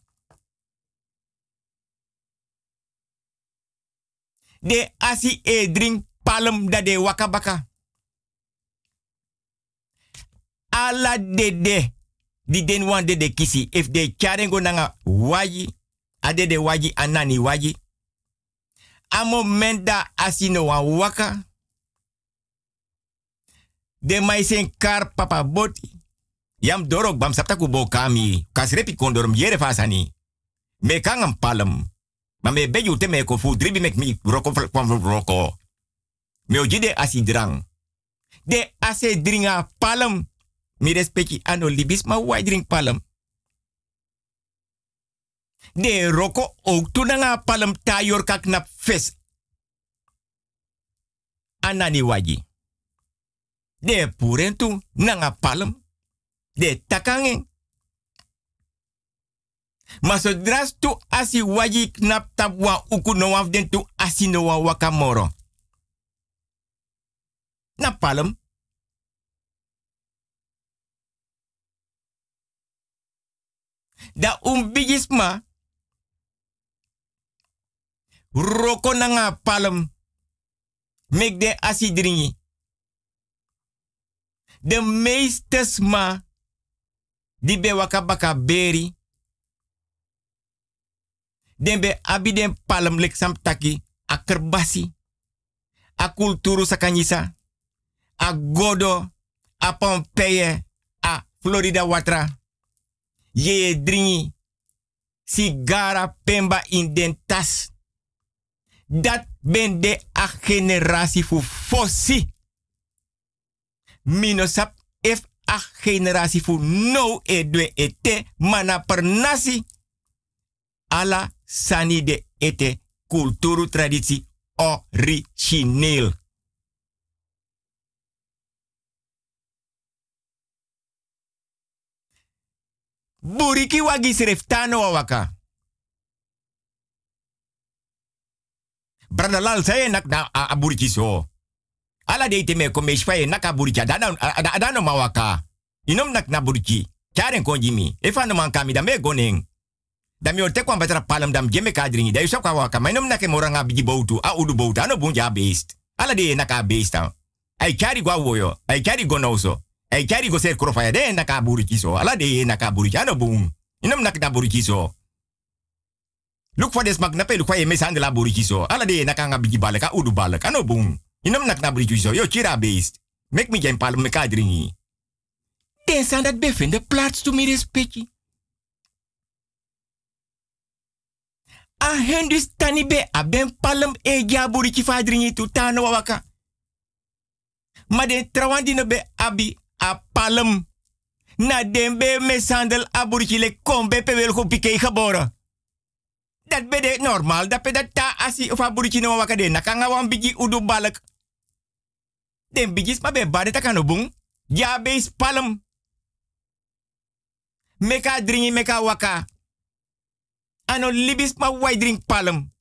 De asi e drink palm da de waka baka. Ala de de. Di den wan de de kisi. If de charengo nanga waji. Ade de waji anani waji. A moment da asi no wan waka. De maisen kar papa boti. Yam dorok bam sapta ku bo kami. Kasrepi kondorum yere fasani. Me kangam palem. Ma me beju te me ko fu dribi mek mi roko kwam roko. Me ojide asi. De ase dringa palem. Mi respecti ano libis ma wai drink palem. De roko ook tunanga palem tayor kak nap fes. Anani waji. De purentu nanga palem. De takangen. Maar zodra tu asi waji knap tabwa uku no af wa wakamoro. Na palem. Da um bigisma. Roko nanga palem. Mek de asi dringi. De meestes ma. Die be waka baka beri. Den be abi den palem lek sam taki. A kerbasi. Sakanyisa. A godo. A Pompeii. A Florida watra. Ye dringi. Sigara pemba in den tas. Dat ben de a generatie fu fossi. Minosap if a generatie fu no e ete mana per nasi. Ala sani de ete kulturu traditie origineel. Buriki wagi sreftano wawaka. Brada lal nak na a, a buriki so. Ala de ite me ko me shfaye nak a buriki adano adano mawaka. Inom nak na. Karen konjimi. Efa no man kami da me batra palam dam geme kadringi. Da yusap kwa waka. Ma inom moranga. A udu boutu. Ano bunja beest. Ala de nak a beest dan. Ay kari gwa woyo. Ay kari go no so. Ay kari go ser krofaya de nak a buriki so. Ala de nak. Inom nak na. Look for this magnape, look for la buriki so. Ala de nakanga bigi balek, a udu balek, ano boom. Inom nak na yo chira beest. Make me jen palm me kadringi. Den san dat befinde plaats to mi respecti. A hendus tani be a palm e ja buriki fa dringi tu tano wawaka. Ma den trawandi no be abi a palm. Na den be mesandel a kombe pe wel dat bede normaal dat pedata ta asi of a wat no waka de wan udu balak. Den bigis ma be bade ta ja be palm meka dringi meka waka. Ano libis ma wai drink palm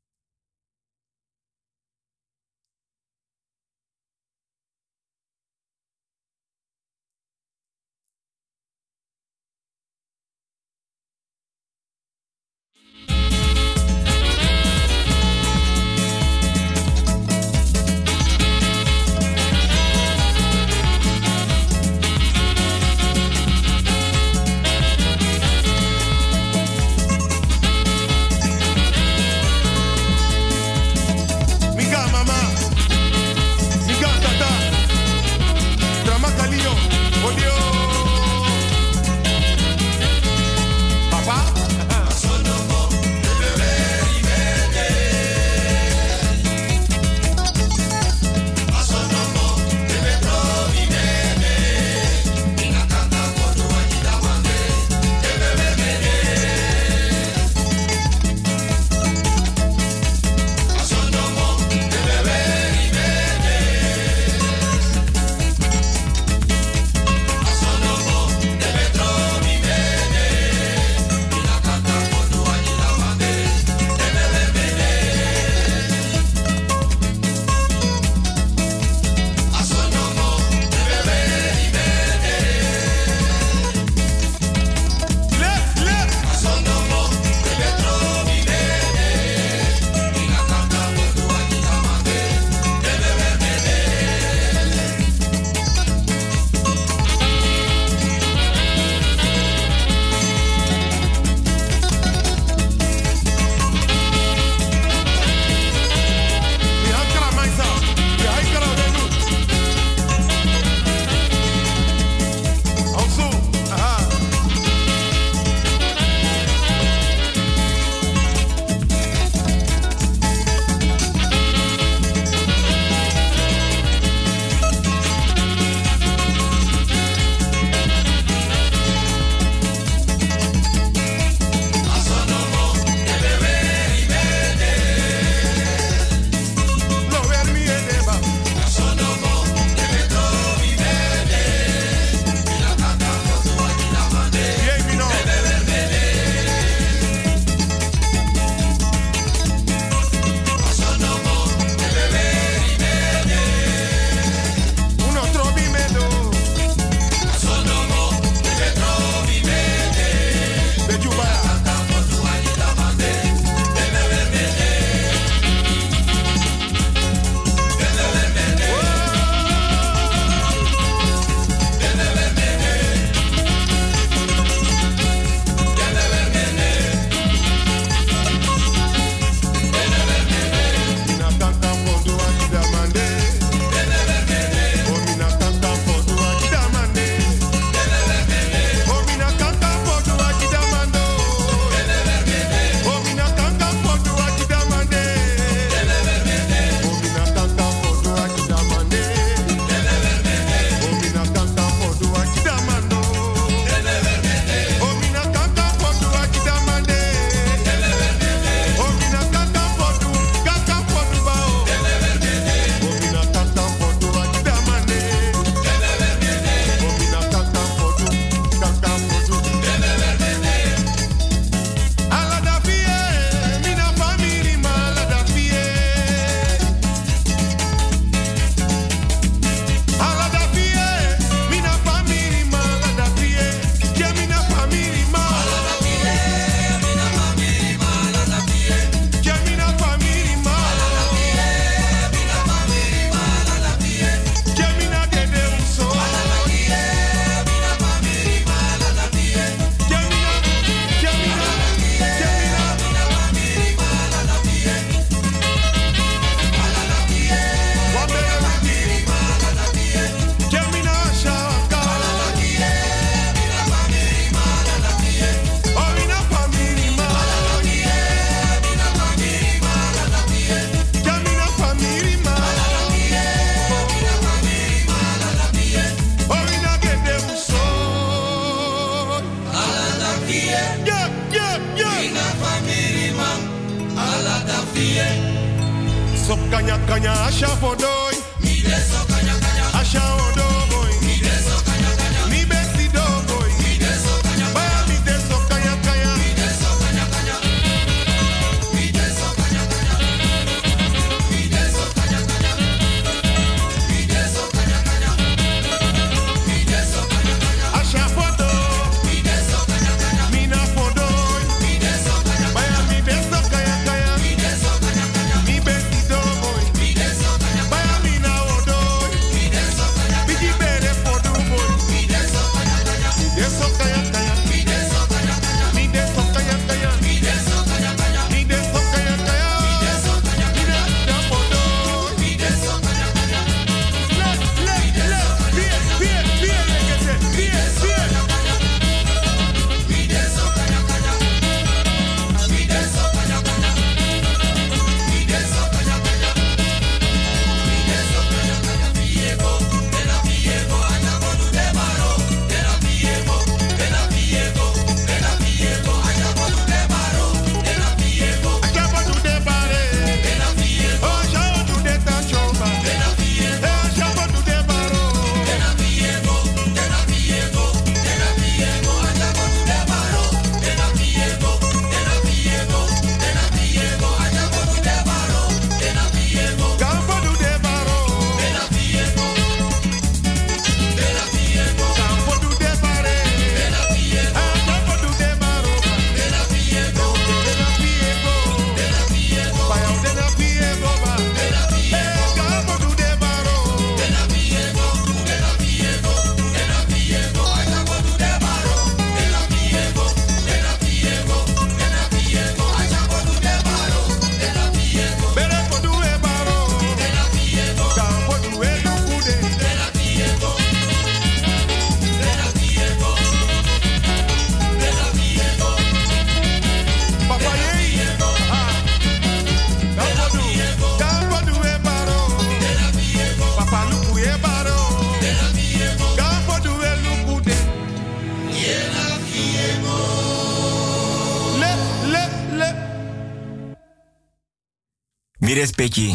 respecti.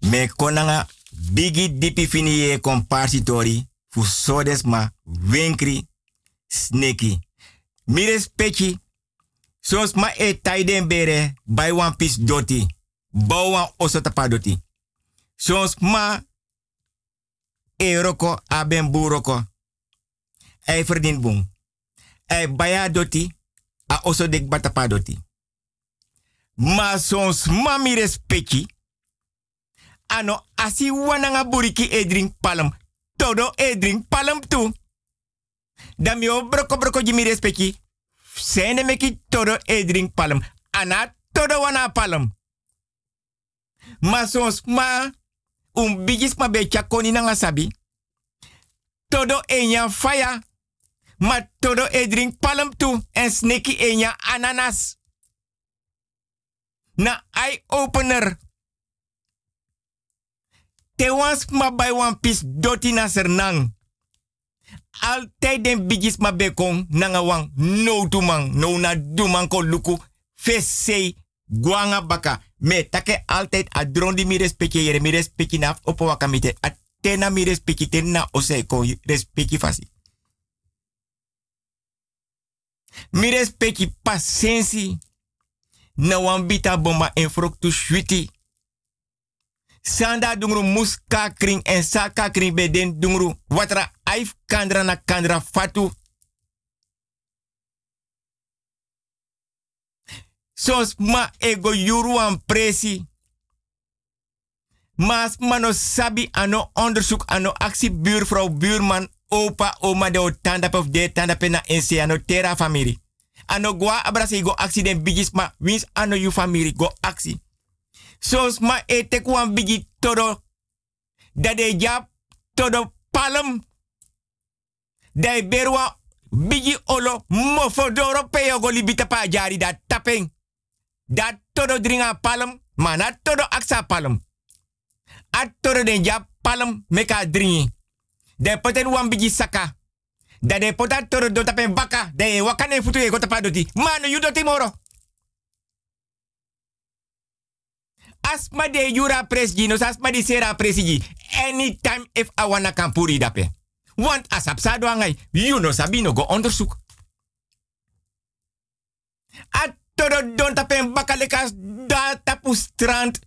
Me konanga bigi dipi fini ye fu ma winkri sneki. Mi respecti. Sos ma e taiden bere by one piece doti. Bouw wan oso tapa doti. Sos ma e roko aben. Ei verdien boom. Ei baya doti a oso dek doti. Ma sons mami respecti. Ano asi wananga buriki e drink palm. Todo e drink palm tu. Dan yo broko broko jimi respecti. Sene meki todo e drink palm. Ana todo wana palm. Ma sons ma un bigis ma becha koni sabi. Todo enya fire. Ma todo e drink palm tu. En sneki enya ananas na eye opener. Te wans ma bij one piece doti na sernang. Altijd den bigis ma bekon nanga wang no tu man no na du man ko luku fese guanga baka. Me take altijd a drondi mi respecte yere mi respecte na opo wakamite. A tena mi respecte tena ose ko fasi. Mi respecte pasensi na wan bita bomba en fruktu shwiti. Sanda dungru muska kring en saka kring beden dungru watra aif kandra na kandra fatu. Sos ma ego yuru an presi. Mas mano sabi ano onderzoek ano actie buurvrouw buurman opa oma de tandap of de tandap na ense ano tera family ano gwa abrasi go accident bigis ma wins ano you family go aksi. Sos ma e te kwan bigi todo. Da de jap todo palm. Da berwa bigi olo mofo doro peyo go libita pa jari da tapeng. Da todo dringa palm, mana todo aksa palm. At todo de jap palm meka dringi. De poten wan bigi saka. Da de do tape baka. De wakane futu e gota padoti. Mano yu doti moro. Asma de jura presginos, asma di sera presigi. Anytime if I wanna kampuri dape. Want asap sa doangai, you no sabi no go onderzoek. A todo don tapen bakalekas da tapu strand.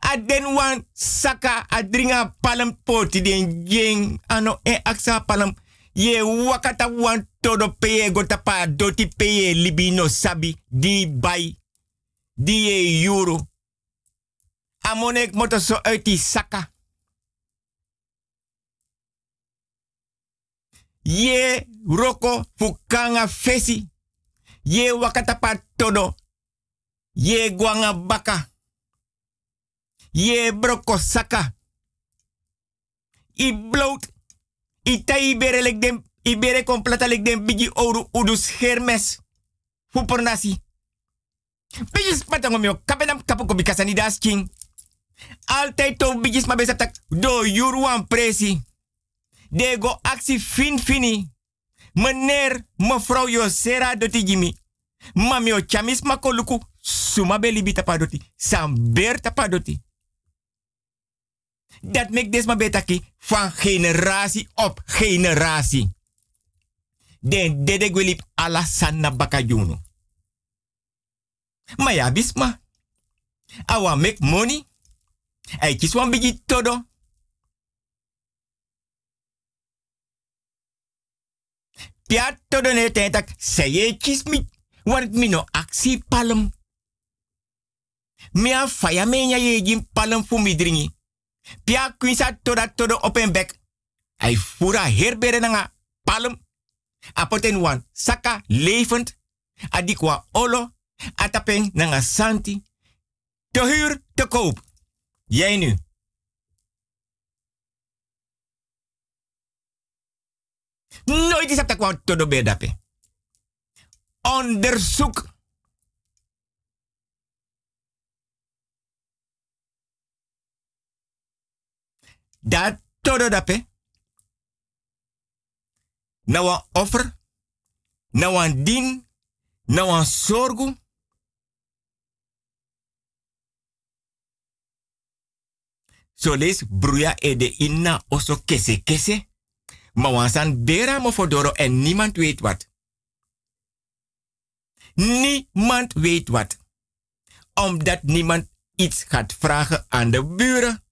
A den wan saka a dringa palm poti den jeng ano e aksa palm ye wakata wan todo peye go tapa doti peye libino sabi di bay di ye euro. Amonek moto so uit saka. Ye roko fukanga fesi. Ye wakata pa todo. Ye guanga baka. Ye broko saka. I bloot. I ta ibere lek dem. Ibere completa lek dem bigi oru udus hermes. Fu por nasi. Bigi spatango mio. Kapenam kapuko bikasani das king. Altijd to bigis ma besap tak. Do yuruan presi. De go fin fini. Meneer, mevrouw Yosera doti jimi. Mami o chamis makoluku. Suma beli tapadoti. Samber tapadoti. Dat make des ma betaki van generatie op generatie. Den dede gwilip ala sanna bakajunu. Maar ja, bisma. Awa make money. Ay kis wan bigi todo. Pia todo ne tentak seye kis mi. Want mi no aksi palem. Mi a faya menya ye dringi. Pia kwinsa toda todo op een bek. Hij fura herbere nga palm. Apoten wan saka levend. Adikwa olo. Atapen nga santi. Te huur, te koop. Jij nu. Nooit is dat kwam todo bedape. Onderzoek. Dat todo dape. Na wan offer. Na wan din. Na wan sorgu. So les bruya e de inna oso kese kese. Maar wansan bera mo fodoro en niemand weet wat. Niemand weet wat. Omdat niemand iets gaat vragen aan de buren.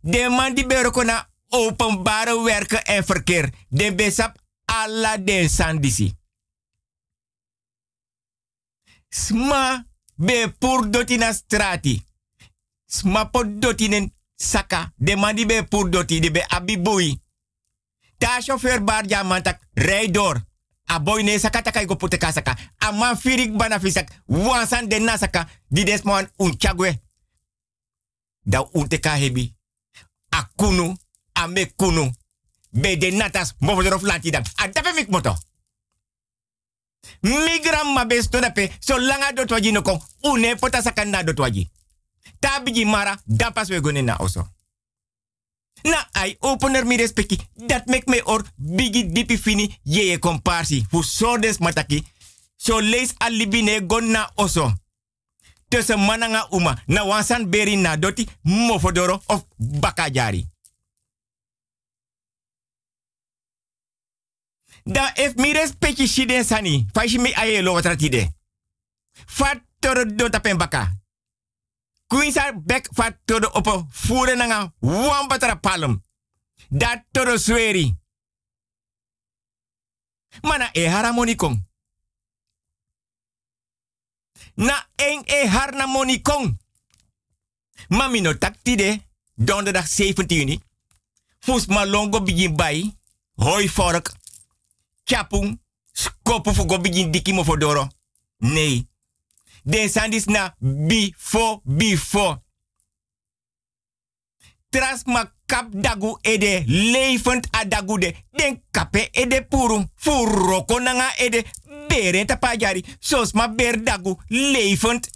De man die berokona openbare werken en verkeer. De besap alla den sandisi. Sma be pur doti na strati. Sma pot doti nen saka. De man die be pur doti, de be abibui. Ta chauffeur bar ja mantak, rij door. A boy ne saka takai go puteka saka. A man firik bana fisak. Wansan den na saka. Di desman un chagwe. Da unteka hebi. Kunu, a me kunu. Be natas, mofodorof lati dan. A dape mik moto. Migram ma besto na pe, so langa dot waji no kon. Une pota sakanda dot waji. Tabiji mara, dan pas we oso. Na ai opener mi respecti. Dat mek me or bigi dipi fini ye ye komparsi. Fu sordes mataki. So lees alibine gon na oso. Tussen mananga uma. Na wansan beri na doti mofodoro of bakajari. Da if mi respecti shiden sani. Fashi mi aye lo. Fat toro do tapen baka. Queensa bek fat todo opo fure nanga wan batara palm. Dat todo sweri. Mana e haramoni kong. Na en e harna moni kong. Mami no taktide donderdag 17 Fus malongo begin bay. Hoi vork. Chapung. Skopu fugo begin diki mo fodoro. Nee. Den sandis na before before. Tras ma kap dagu ede levend adagu de. Den kape ede puru. Furoko nanga ede beren tapajari. Sos ma ber dagu levend.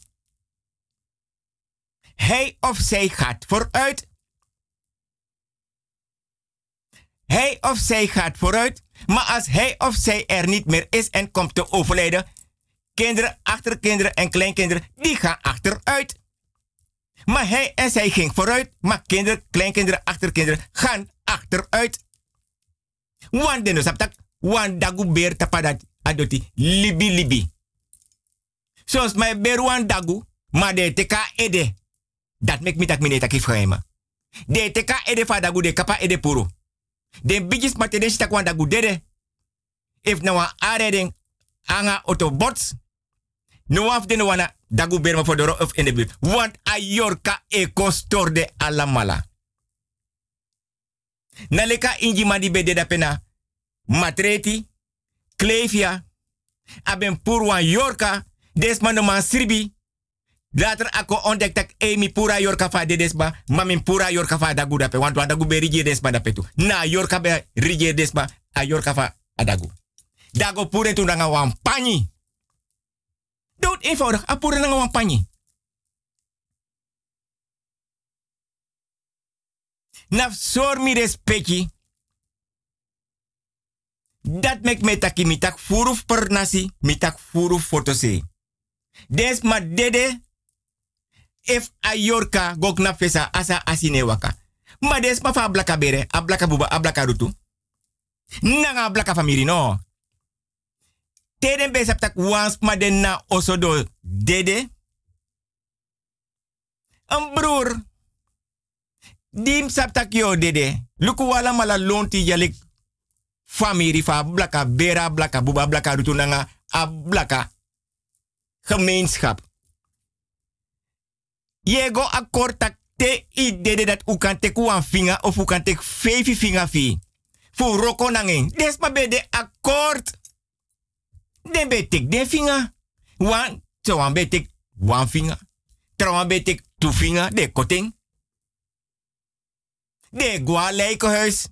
Hij of zij gaat vooruit. Hij of zij gaat vooruit. Maar als hij of zij er niet meer is en komt te overlijden, kinderen, achterkinderen en kleinkinderen, die gaan achteruit. Maar hij en zij ging vooruit, maar kinderen, kleinkinderen, achterkinderen gaan achteruit. Want de saptak, want dagu beer adoti libi libi. Zoals mijn beruan dagu, maar de teka ede. Dat mi tak mine tak ifraima. De teka ede fa dagu de kapa ede puro. De bijis matede stak wan dagu dede. If na wan areding anga autobots. No af de wana dagu berma de of in de buurt. Want a yorka e kostorde alamala. Naleka inji madi bede da pena. Matreti, Klevia, aben purwan yorka, desma no man. Later ako ontdek dat emi pura yorka fa de desba, mamin pura yorka fa dagu dape, want wan dagu be rije desba. Na yorka be rije desba, a yorka fa adagu. Dago pure tu nanga wan pani. Dood eenvoudig, a pure nanga wan pani. Naf sor mi respecti. Dat mek me taki mi tak furu per nasi, mi tak furu fotose. Des ma dede, if a yorka gok na fesa asa asine waka. Ma des ma fa blaka bere, a blaka buba, a blaka rutu. Nanga blaka famiri no. Teden be sap tak wans ma den na osodo dede. Een broer. Dim sap tak yo dede. Luku wala mala lonti jalik famiri fa blaka bera blaka buba blaka rutu nanga a blaka gemeenschap. Jego akkoord tak te idee dat u kan tek wan vinger of u kan vijf vinger fi. Fu roko nangin. Des ma be de akkoord. Den be tek de vinger. Wan, so wan be tek wan vinger. Trouwan be tek two vinger, de koting. De gwa huis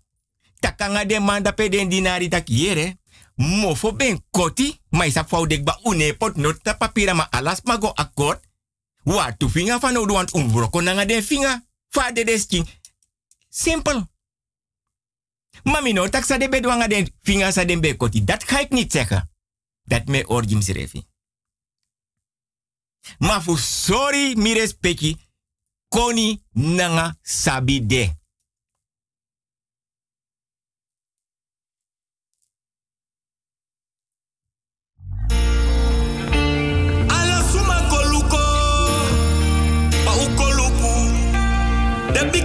takanga de man da pe den dinari tak yere. Mofo ben koti, ma isa fau ba une pot papira ma alas ma go akkoord. Wa tu finga van oud want umbroko nanga den finga. Fa de desking. Simpel. Mami no tak sa de bedwanga den finga sa den be koti. Dat ga ik niet zeggen. Dat me orjim sirefi. Maar voor sorry mi respecti. Koni nanga sabi de.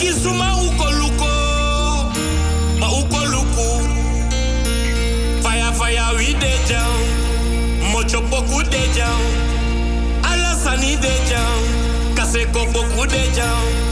De bigi suma ukoluko, pa ukoluku. Fire fire we de jam, mocho poku de jam. Ala sani de jam, kase boku de jam.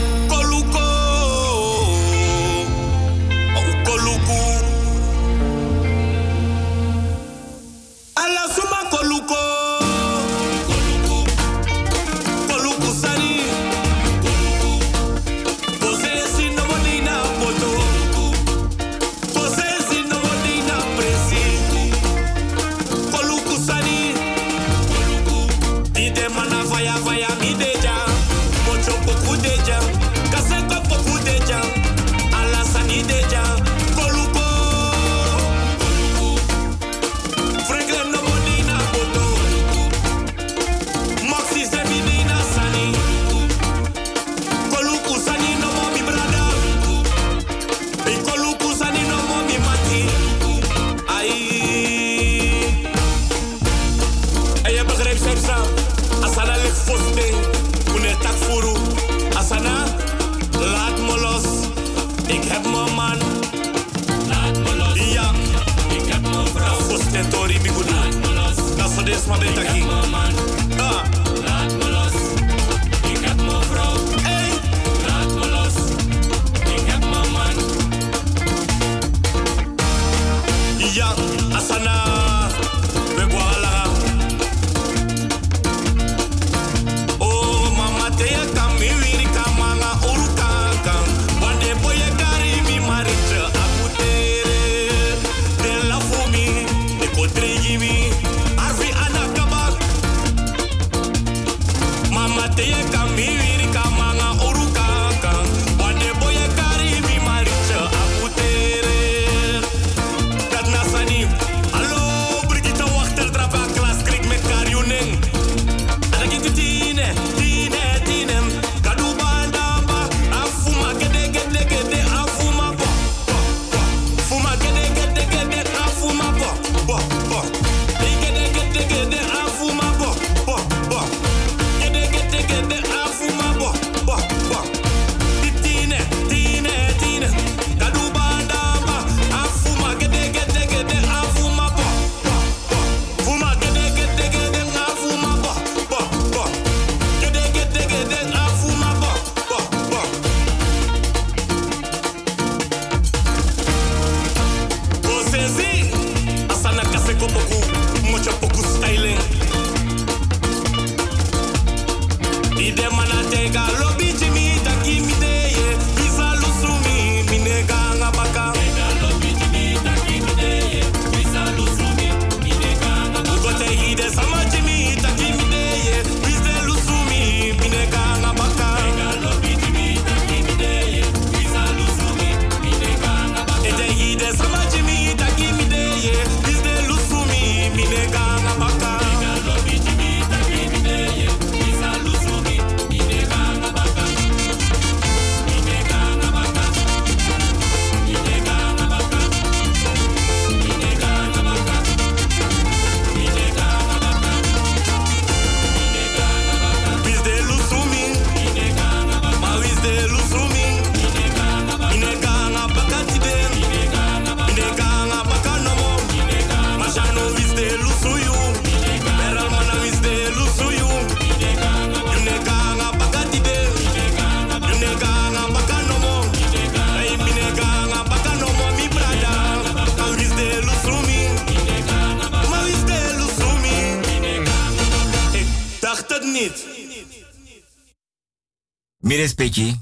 Mi respecti,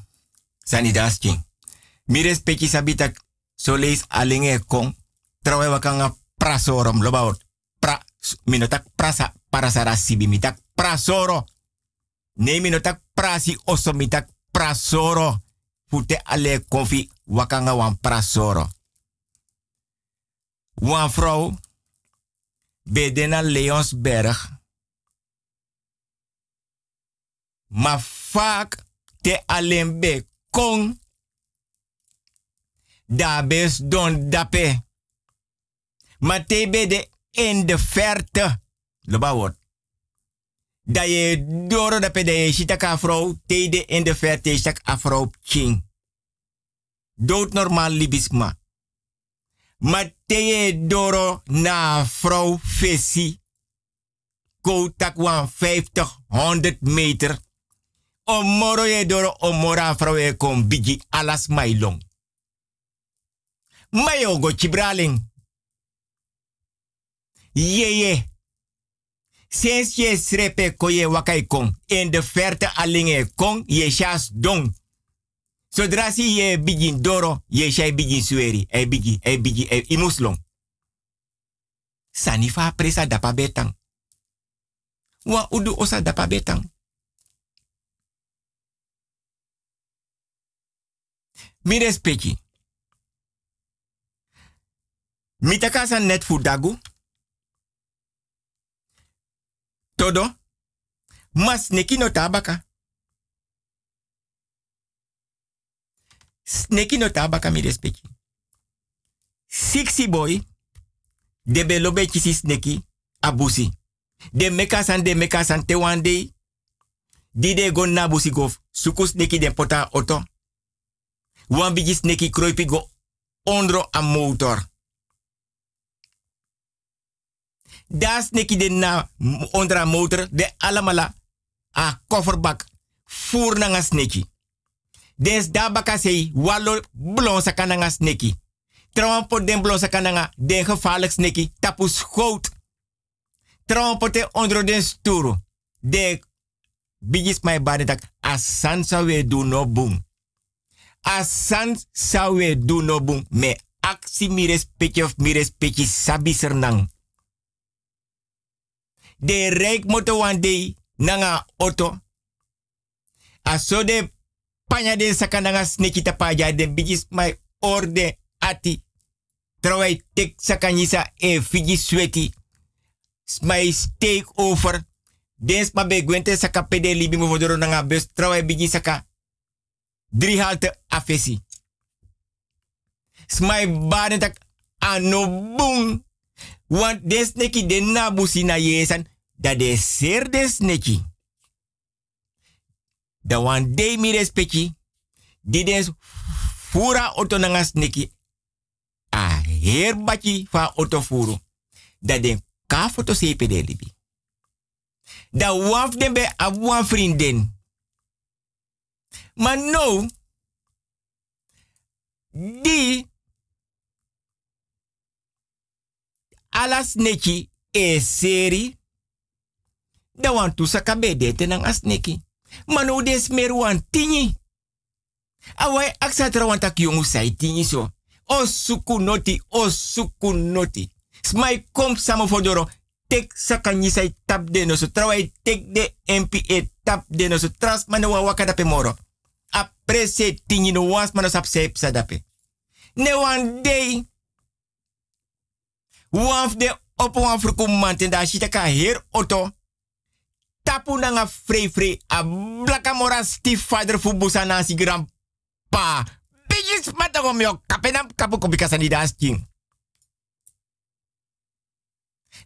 sanidaski. Mi respecti sabitak so lees alinge kong. Trawe wakanga prasorom lobaot. Pra, minotak prasa parasara sibi mitak prasoro. Nee minotak prasi oso mitak prasoro. Fute ale konfi wakanga wan prasoro. Wan vrouw bedena Leonsberg. Maar vaak te alleen be kong. Daar bes don dape. Maar te de in de verte. Loba wordt. Dat je doro dape de je shitak afro. Te de in de verte shak afro king. Dood normaal libisma. Maar te je doro na vrouw fesi. Koutak wan 50, 100 meter. Omoro ye doro omora ye kon bigi alas mailong. Mayo go chibraling. Ye ye. Sinds je srepe ko ye wakai kon. In de verte alinge kon ye shas dong. Zodra si je bigi doro, je shai bigi sueri. E bigi, e bigi, e imuslong. Sanifa presa dapa betang. Wa udu osa dapa betang. Mi respecti. Mi takasa net fu dagu. Todo. Mas neki no tabaka. Sneki no tabaka mi respecti. Sixi boy. De belobe kisi sneki. Abusi. De mekasan de mekasan te one day. Di de go na busi gof. Suku sneki de pota. Wan bigi sneki kroipi go ondro a motor. Da sneki de na ondra a motor de alamala a kofferbak voer na sneki. Des da baka sei walo blon sakana nga sneki. Trouwen po den blon sakana nga den gevaarlijk sneki tapu schoot. Trouwen po te ondro den sturo. De bigis my body tak asan sa we do no boom. Asan sa we do no boom. Me aksi mi respecti of mi respecti sabi sernang. De rijk moto one day nanga auto. Aso de panya de sakananga sneki tapaja de bigis my orde ati. Trawai tek sakanyisa e fiji sweti. My stake over. Dens ma be gwente saka pede libi mo vodoro nanga bus trawai bigi saka. Drie halte afesi. Smai baden tak ano boom. Want des neki de nabusi na yesan. Dat de ser des neki. Da wan day mi respecti. Di des fura auto nanga sneki. A her baki fa auto furu. Da den ka foto de libi. Da waf den be a wan vriendin. Maar no. Die. Alas neki e seri. Da wan tu saka be de tenang as neki. Manu des mer wan tinyi. Awai aksa tra wan tak yongu sai tinyi so. O suku noti. Smai kom samo fodoro. Tek saka nyisai tap de no so. Trawai tek de MPA tap de no so. Tras waka dape moro. Aprese tinyi no was manu sap sep sa dape. Ne wan day. Waf de op wan fruku manten da shita ka her oto. Tapu nanga free free a blaka mora stief father fu busa nasi grandpa. Bigis matagom yo kapenam kapu kubikasa ni das king.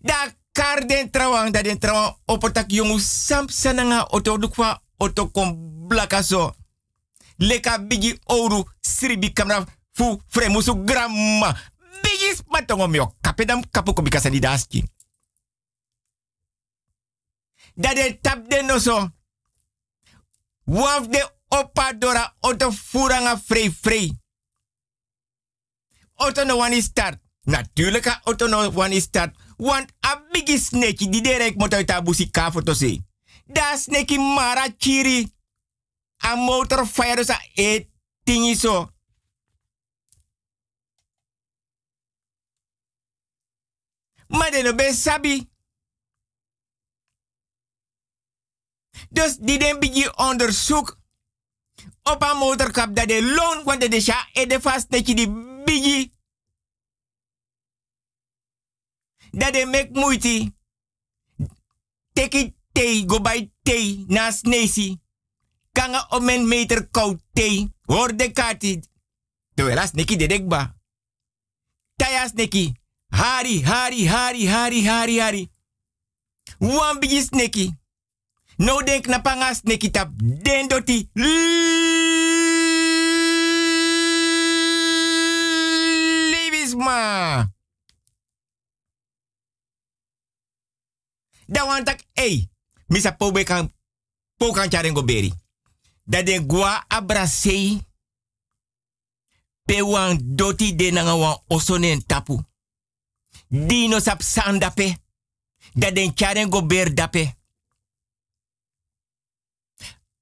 Da kar den trawang da den trawang opotak yongu samp sananga oto dukwa oto kom blaka so. Leka bigi oru sribi kamera fu fremusu grandma. Bigis matagom yo kapenam kapu kubikasa ni das king. dat de tap de no so. Waf de opa dora oto furanga free free. Oto no is start. Natuurlijk a oto no one is start. Want a bigi sneki di de rek moto ita busi ka foto se. Da sneki mara chiri. A motor fire sa e tingi. Maar no ben sabi. Dus die den bigi onderzoek op een motorkap dat de loon, want de sha e de vast dat die bigi. Dat de mek moeite. Teki tei, go bij tei, naast nesi. Kanga om een meter koud tei. Hoor de kati. Terwijl neki de dekba. Tayas neki. Hari, hari, hari, hari, hari, hari. Wan bigi. No denk na panga sneki tap. Den. Libisma. Da wan tak, ey. Misa pobe kan, po kan charengo beri. Da de gua abrasei. Pe doti de nanga osonen tapu. Dino sap sandape. Da den charengo ber dape.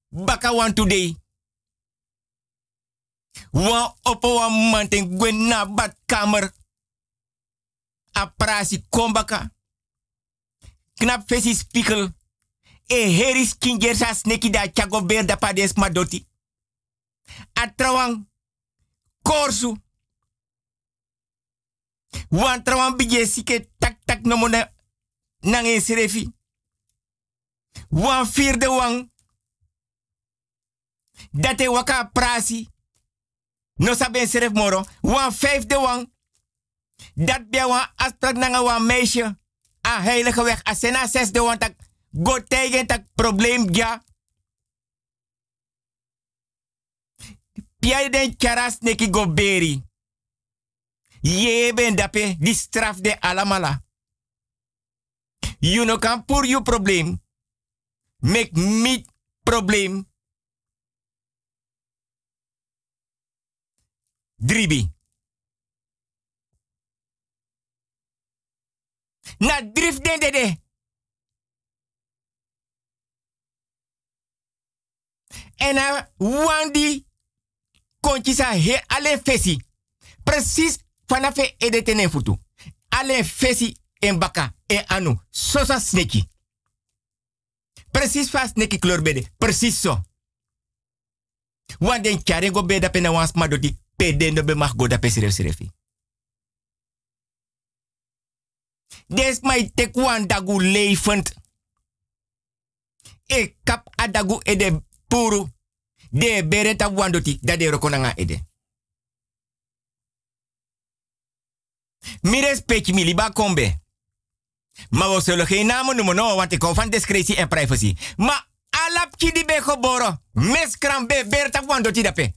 Baka wan today. Wan opo wan manten gwen na kombaka. Knap fesi. E heris kinger sa sneki da chago ber da pades madoti. A trawang korsu. Wan trawang bije sike tak tak no mona nange serefi. Wan vierde wang. Date waka prasi. No saben seref moro. Wan vijfde wang. Dat bij wan afspraak nanga wan meisje. A heilige weg. A sena zesde wang tak. Go tegen tak probleem ja. Pia den charas neki go beri. Ye ben dape di straf de alamala. You no kan pur you probleem. Make me probleem. Dribi. Na drift den de de. En na wandi kontji sa he ale fesi. Precies vanaf e ede tenen futu. Ale fesi en baka en anu. Sosa sneki. Precies fa sneki kleur bede. Precies zo. Want den kare go beda pena wans madoti. Pede no be mag go da pesiref sirefi. Des mai tek dagu. E kap adagu ede puru. De bereta wandoti da de rokonanga ede. Mi respecti mi liba kombe. Maar we zullen geen namen noemen, no, want ik hou van discretie en privacy. Maar alap kidi be geboren. Meskram be berta wandoti dape.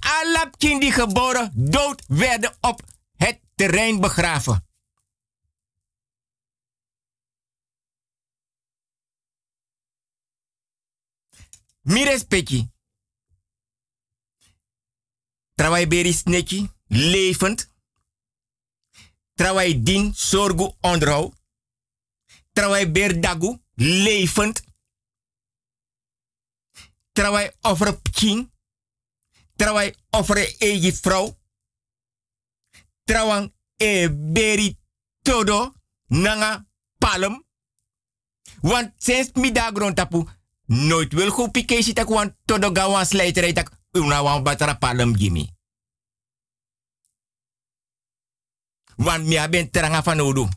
Alap kindi geboren dood werden op het terrein begraven. Mires peki. Travai beri sneki, levend. Travai din, sorgu, onderhoud. Travai ber dagu, levend. Travai over pking. Travai over egi vrouw. Trawang e beri todo nanga palm. Want sinds middag grond tapu, nooit wil go pikesi tak want todo gawan slijterij tak una wan batara palm gimi. Want mi aben teranga van odu.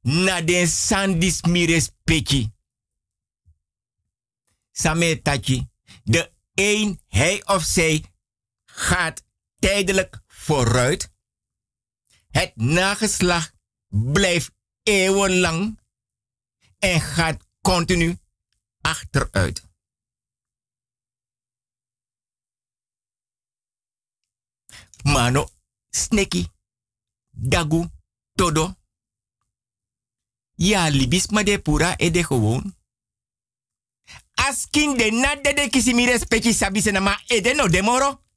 Na den sandis mi respecti. Same taki. De een, hij of zij, gaat tijdelijk vooruit. Het nageslag blijft eeuwenlang en gaat continu achteruit. Mano, sneki, dagu, todo. Ja, libis ma de pura e de gewoon. Askin de na de de kisi mi respecti sabi se na ma e de no demoro.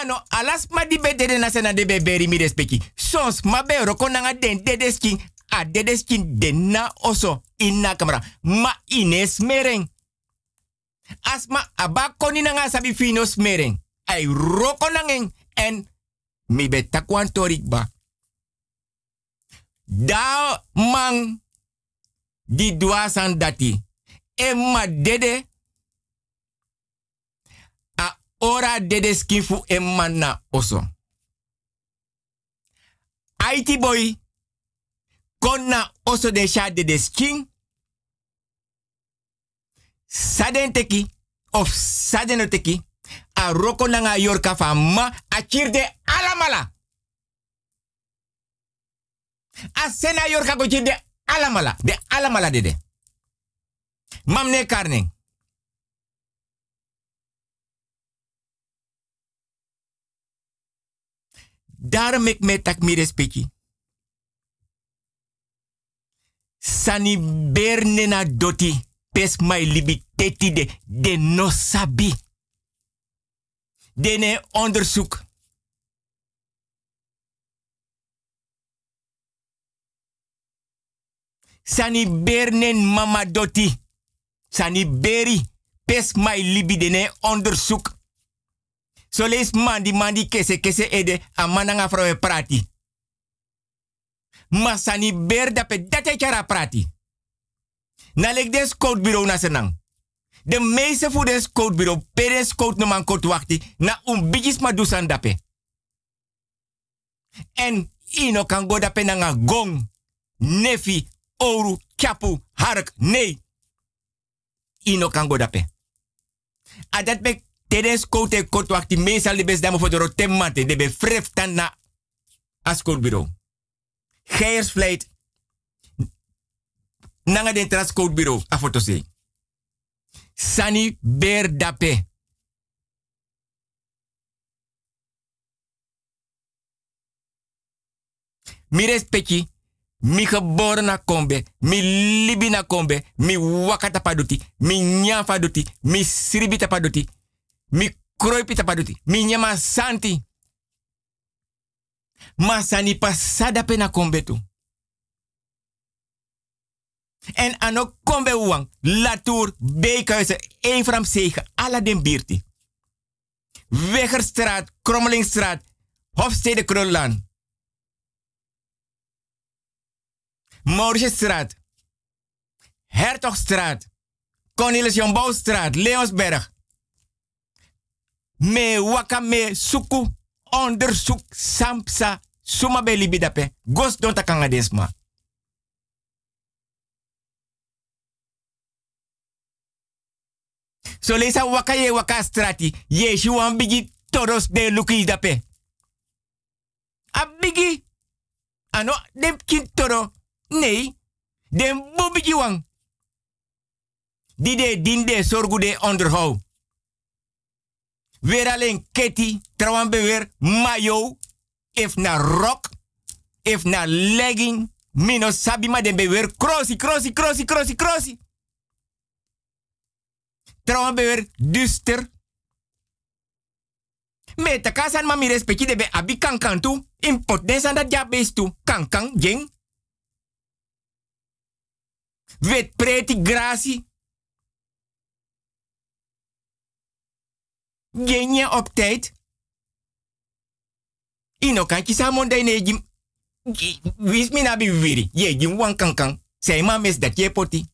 Ano, alas ma di be dede na sena de be beri mi respecti. Sons ma be roko nanga den dede skin. A dede skin den na oso in na kamera. Ma ine smering. Asma aba koni nanga sabi fino smering. Ai roko nangen en mi be takwan torik ba. Da man di dwasan dati. E ma dede ora dede skifu e manna oso. Aiti boy konna oso de sha dede. Saden teki of saden teki a roko nanga yorka fa ma a kirde alamala. A sena yorka go kirde alamala. De alamala dede. Mamne karning. Daarom ik met tak mi respecti. Sani berne doti. Pes mai libi teti de, de no sabi. Dene onderzoek. Sani bernen mama doti. Sani beri. Pes mai libi dene onderzoek. So lees mandi mandi kese kese ede a mananga vrouwe prati. Ma sani ber dape date kara prati. Na lek des code bureau na senang. De meeste voor des code bureau peres code no man wachti na un bigis ma dusan dape. En ino kan go dape nanga gong, nefi, oru, chapu, hark, nee. Ino kan go dape. Adat be Tedes kote kot wakti meestal de best damo voor de rotemate. De be fref tan na askootbureau. Geiersvleit. Nanga den transportbureau. A foto se. Sani ber dape. Mi respecti. Mi geboren na kombe. Mi libi na kombe. Mi wakata paduti. Mi nyafa duti. Mi sribita paduti mi kroipi tapaduti. Mi nyama santi. Masani pasada pena kombetu. En ano kombe wang, latour, beekhuizen, Evram Zegen, alla den bierti. Wegerstraat, Krommelingstraat, Hofstede Krullaan. Mauritsstraat, Hertogstraat, Cornelis Jombouwstraat, Leonsberg. Me waka me suku onderzoek sampsa suma be libi dape. Gos don takanga desma. So lesa waka ye waka strati. Ye shi wan bigi toros de luki dape. A bigi. Ano dem kin toro. Nee. Dem bu bigi wang. Die de din de sorgu de. Weer alleen Ketty, trouwens beweer mayo, if na rock, if na legging, mino sabi ma den beweer crossi, crossi, crossi, crossi, crossi. Trouwens beweer duster. Te kasan ma mi respecti de be abi kankan tu, import den dat ja beest tu, kankan, jeng. Wet preti grasi. Genje op tijd. Ino kan kisa monday ne jim. Wis mi na wiri. Ye jim wan kan kan. Say ma mes dat je poti.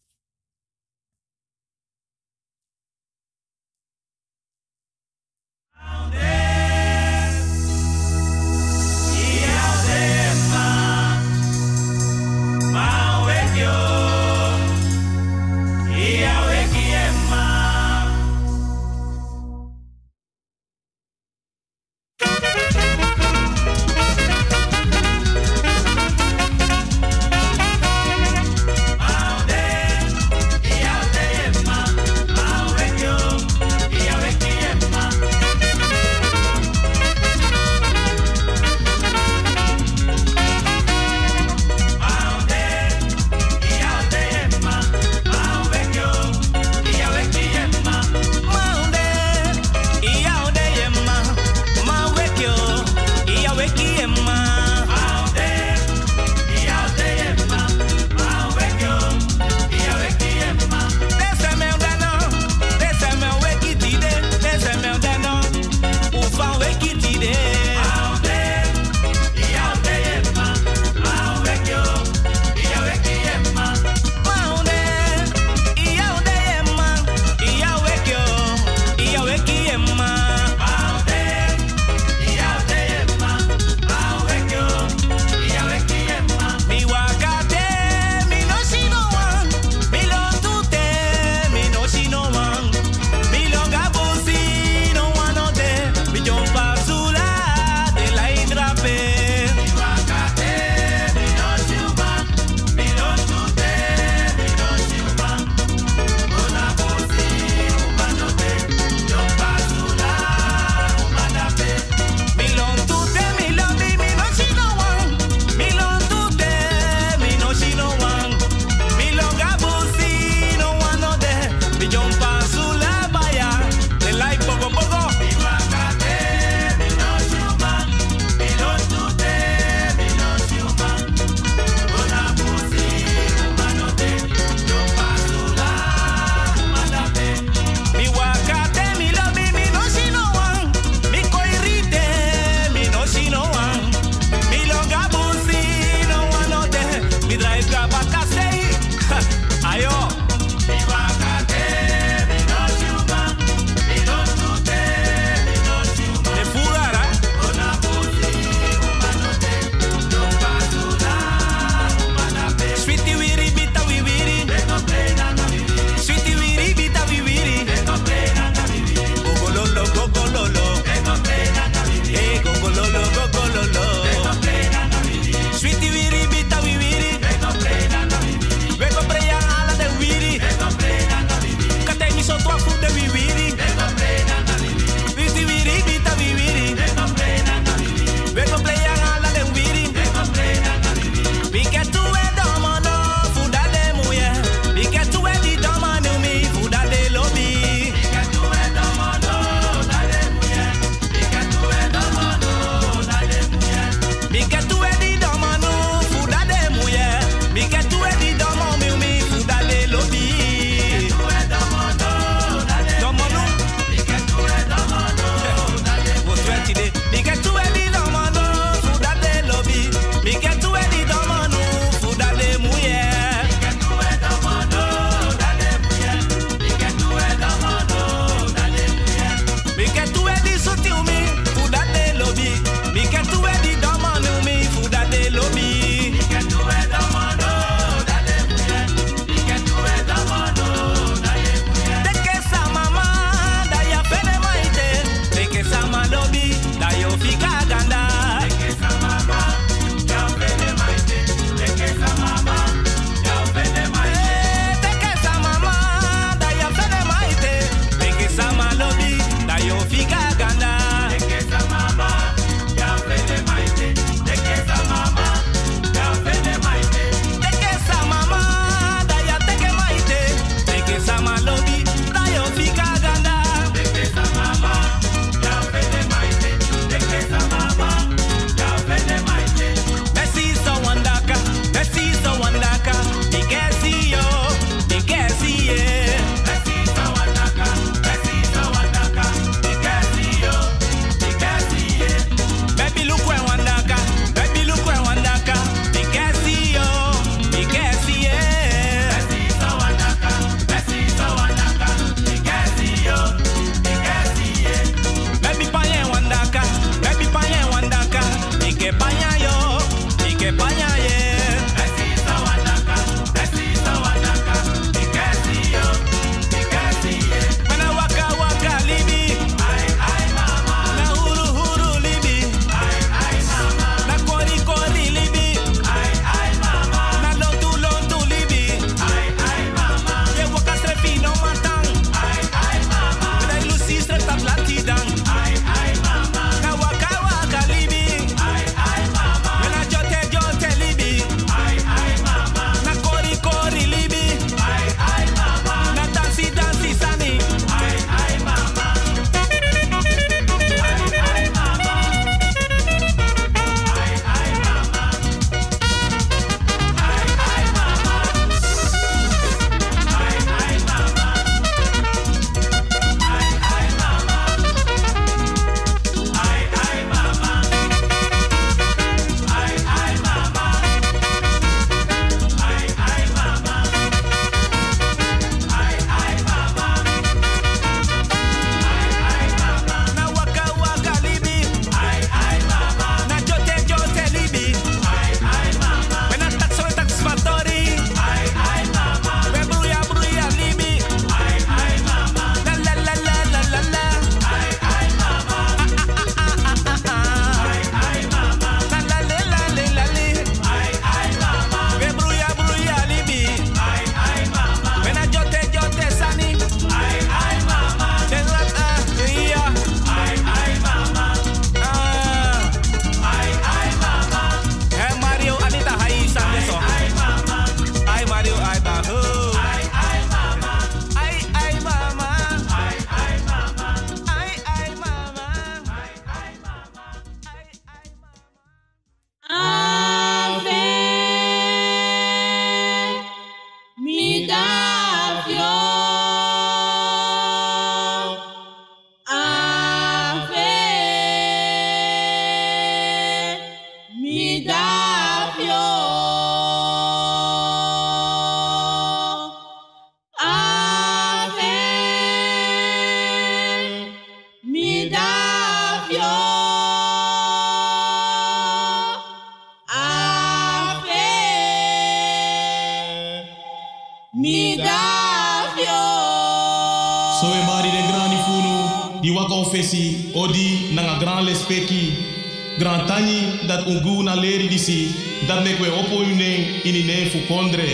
Gran tani dat ungu na leri disi, dat mek we opo une ini ne fu kondre.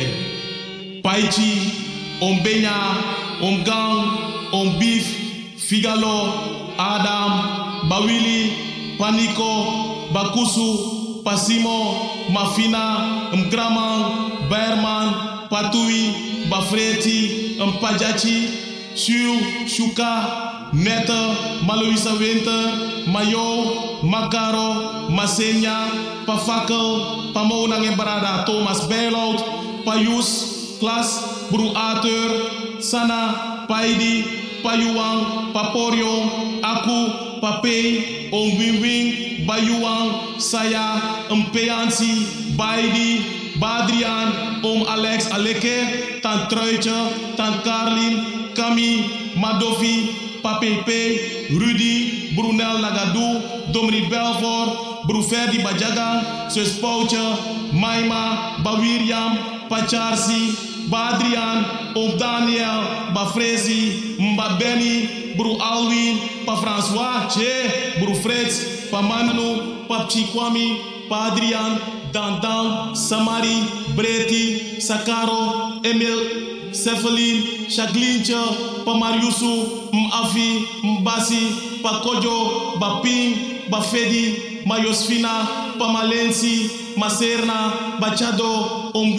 Paichi, om benya, om gang, om beef, figalo, adam, bawili, paniko, bakusu, pasimo, mafina, mkraman, berman, patui, bafreti, mpajachi, siu, shuka, nette, maluisa winter, mayo, makaro, masenya, pafakel, pamonang en barada, Thomas Bijlout, payus, klas, bru Arthur, sana, paidi, payuang, paporio, aku, pape, om wing bayuang, saya, empeansi, baidi, badrian, om Alex Aleke, tant Truitje, tant Carlin, Kami, Madofi, Papepe, Rudy, Brunel Nagadou, Domri Belfort, Bru Ferdi Bajaga, Sus Poutje, Maima, Bawiriam, Pacharsi, Badrian, Om Daniel, Bafrezi, Mba Benny, Bru Alwin, Pa François, Che, Bru Fritz, Pa Manu, Pa Chikwami, Pa Adrian, Samari, Breti, Sakaro, Emil, Cephalin, Shaglincha, Pa Mariusu, Mafi, Mbasi, Pa Kojo, Baping, Bafedi, Mayosfina, Pa Malensi, Maserna, Bachado, Om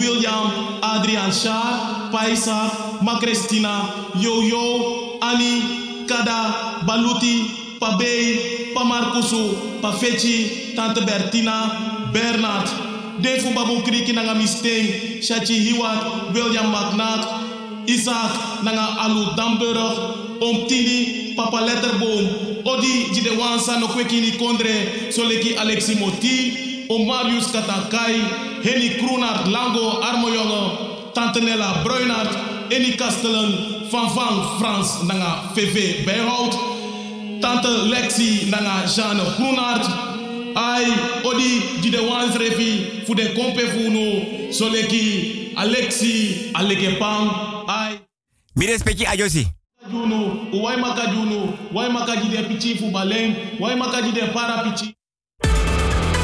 Adrian Shah, Paisa, Ma Cristina, Yo Yo, Ani, Kada, Baluti, Pa Bey, Pa Marcusu, Pa Fechi, Tante Bertina, Bernard, Defu Babu Kriki Nanga Misteng, Shachi Hiwat, William McNack, Isaac Nanga Alu Damburg, Om Tini, Papa Letterboom, Odi Jide Wansa no Kwekini Kondre, Soleki Alexi Moti, Om Marius Katankai, Henny Kroenart Lango Armojonge, Tante Nella Bruinart, Eni Kastelen, Van Van Frans Nanga VV Bijhout, Tante Lexi Nanga Jeanne Groenart, Ai, Odi Jide Wans Refi, Fude Kompe Funo, Soleki Alexi Alekepang, Ai. Mi respecti ajosi. Juno, Uwai Maka Juno, Wai Maka Jide Pichi Fubaleng, Wai Maka Jide Para Pichi.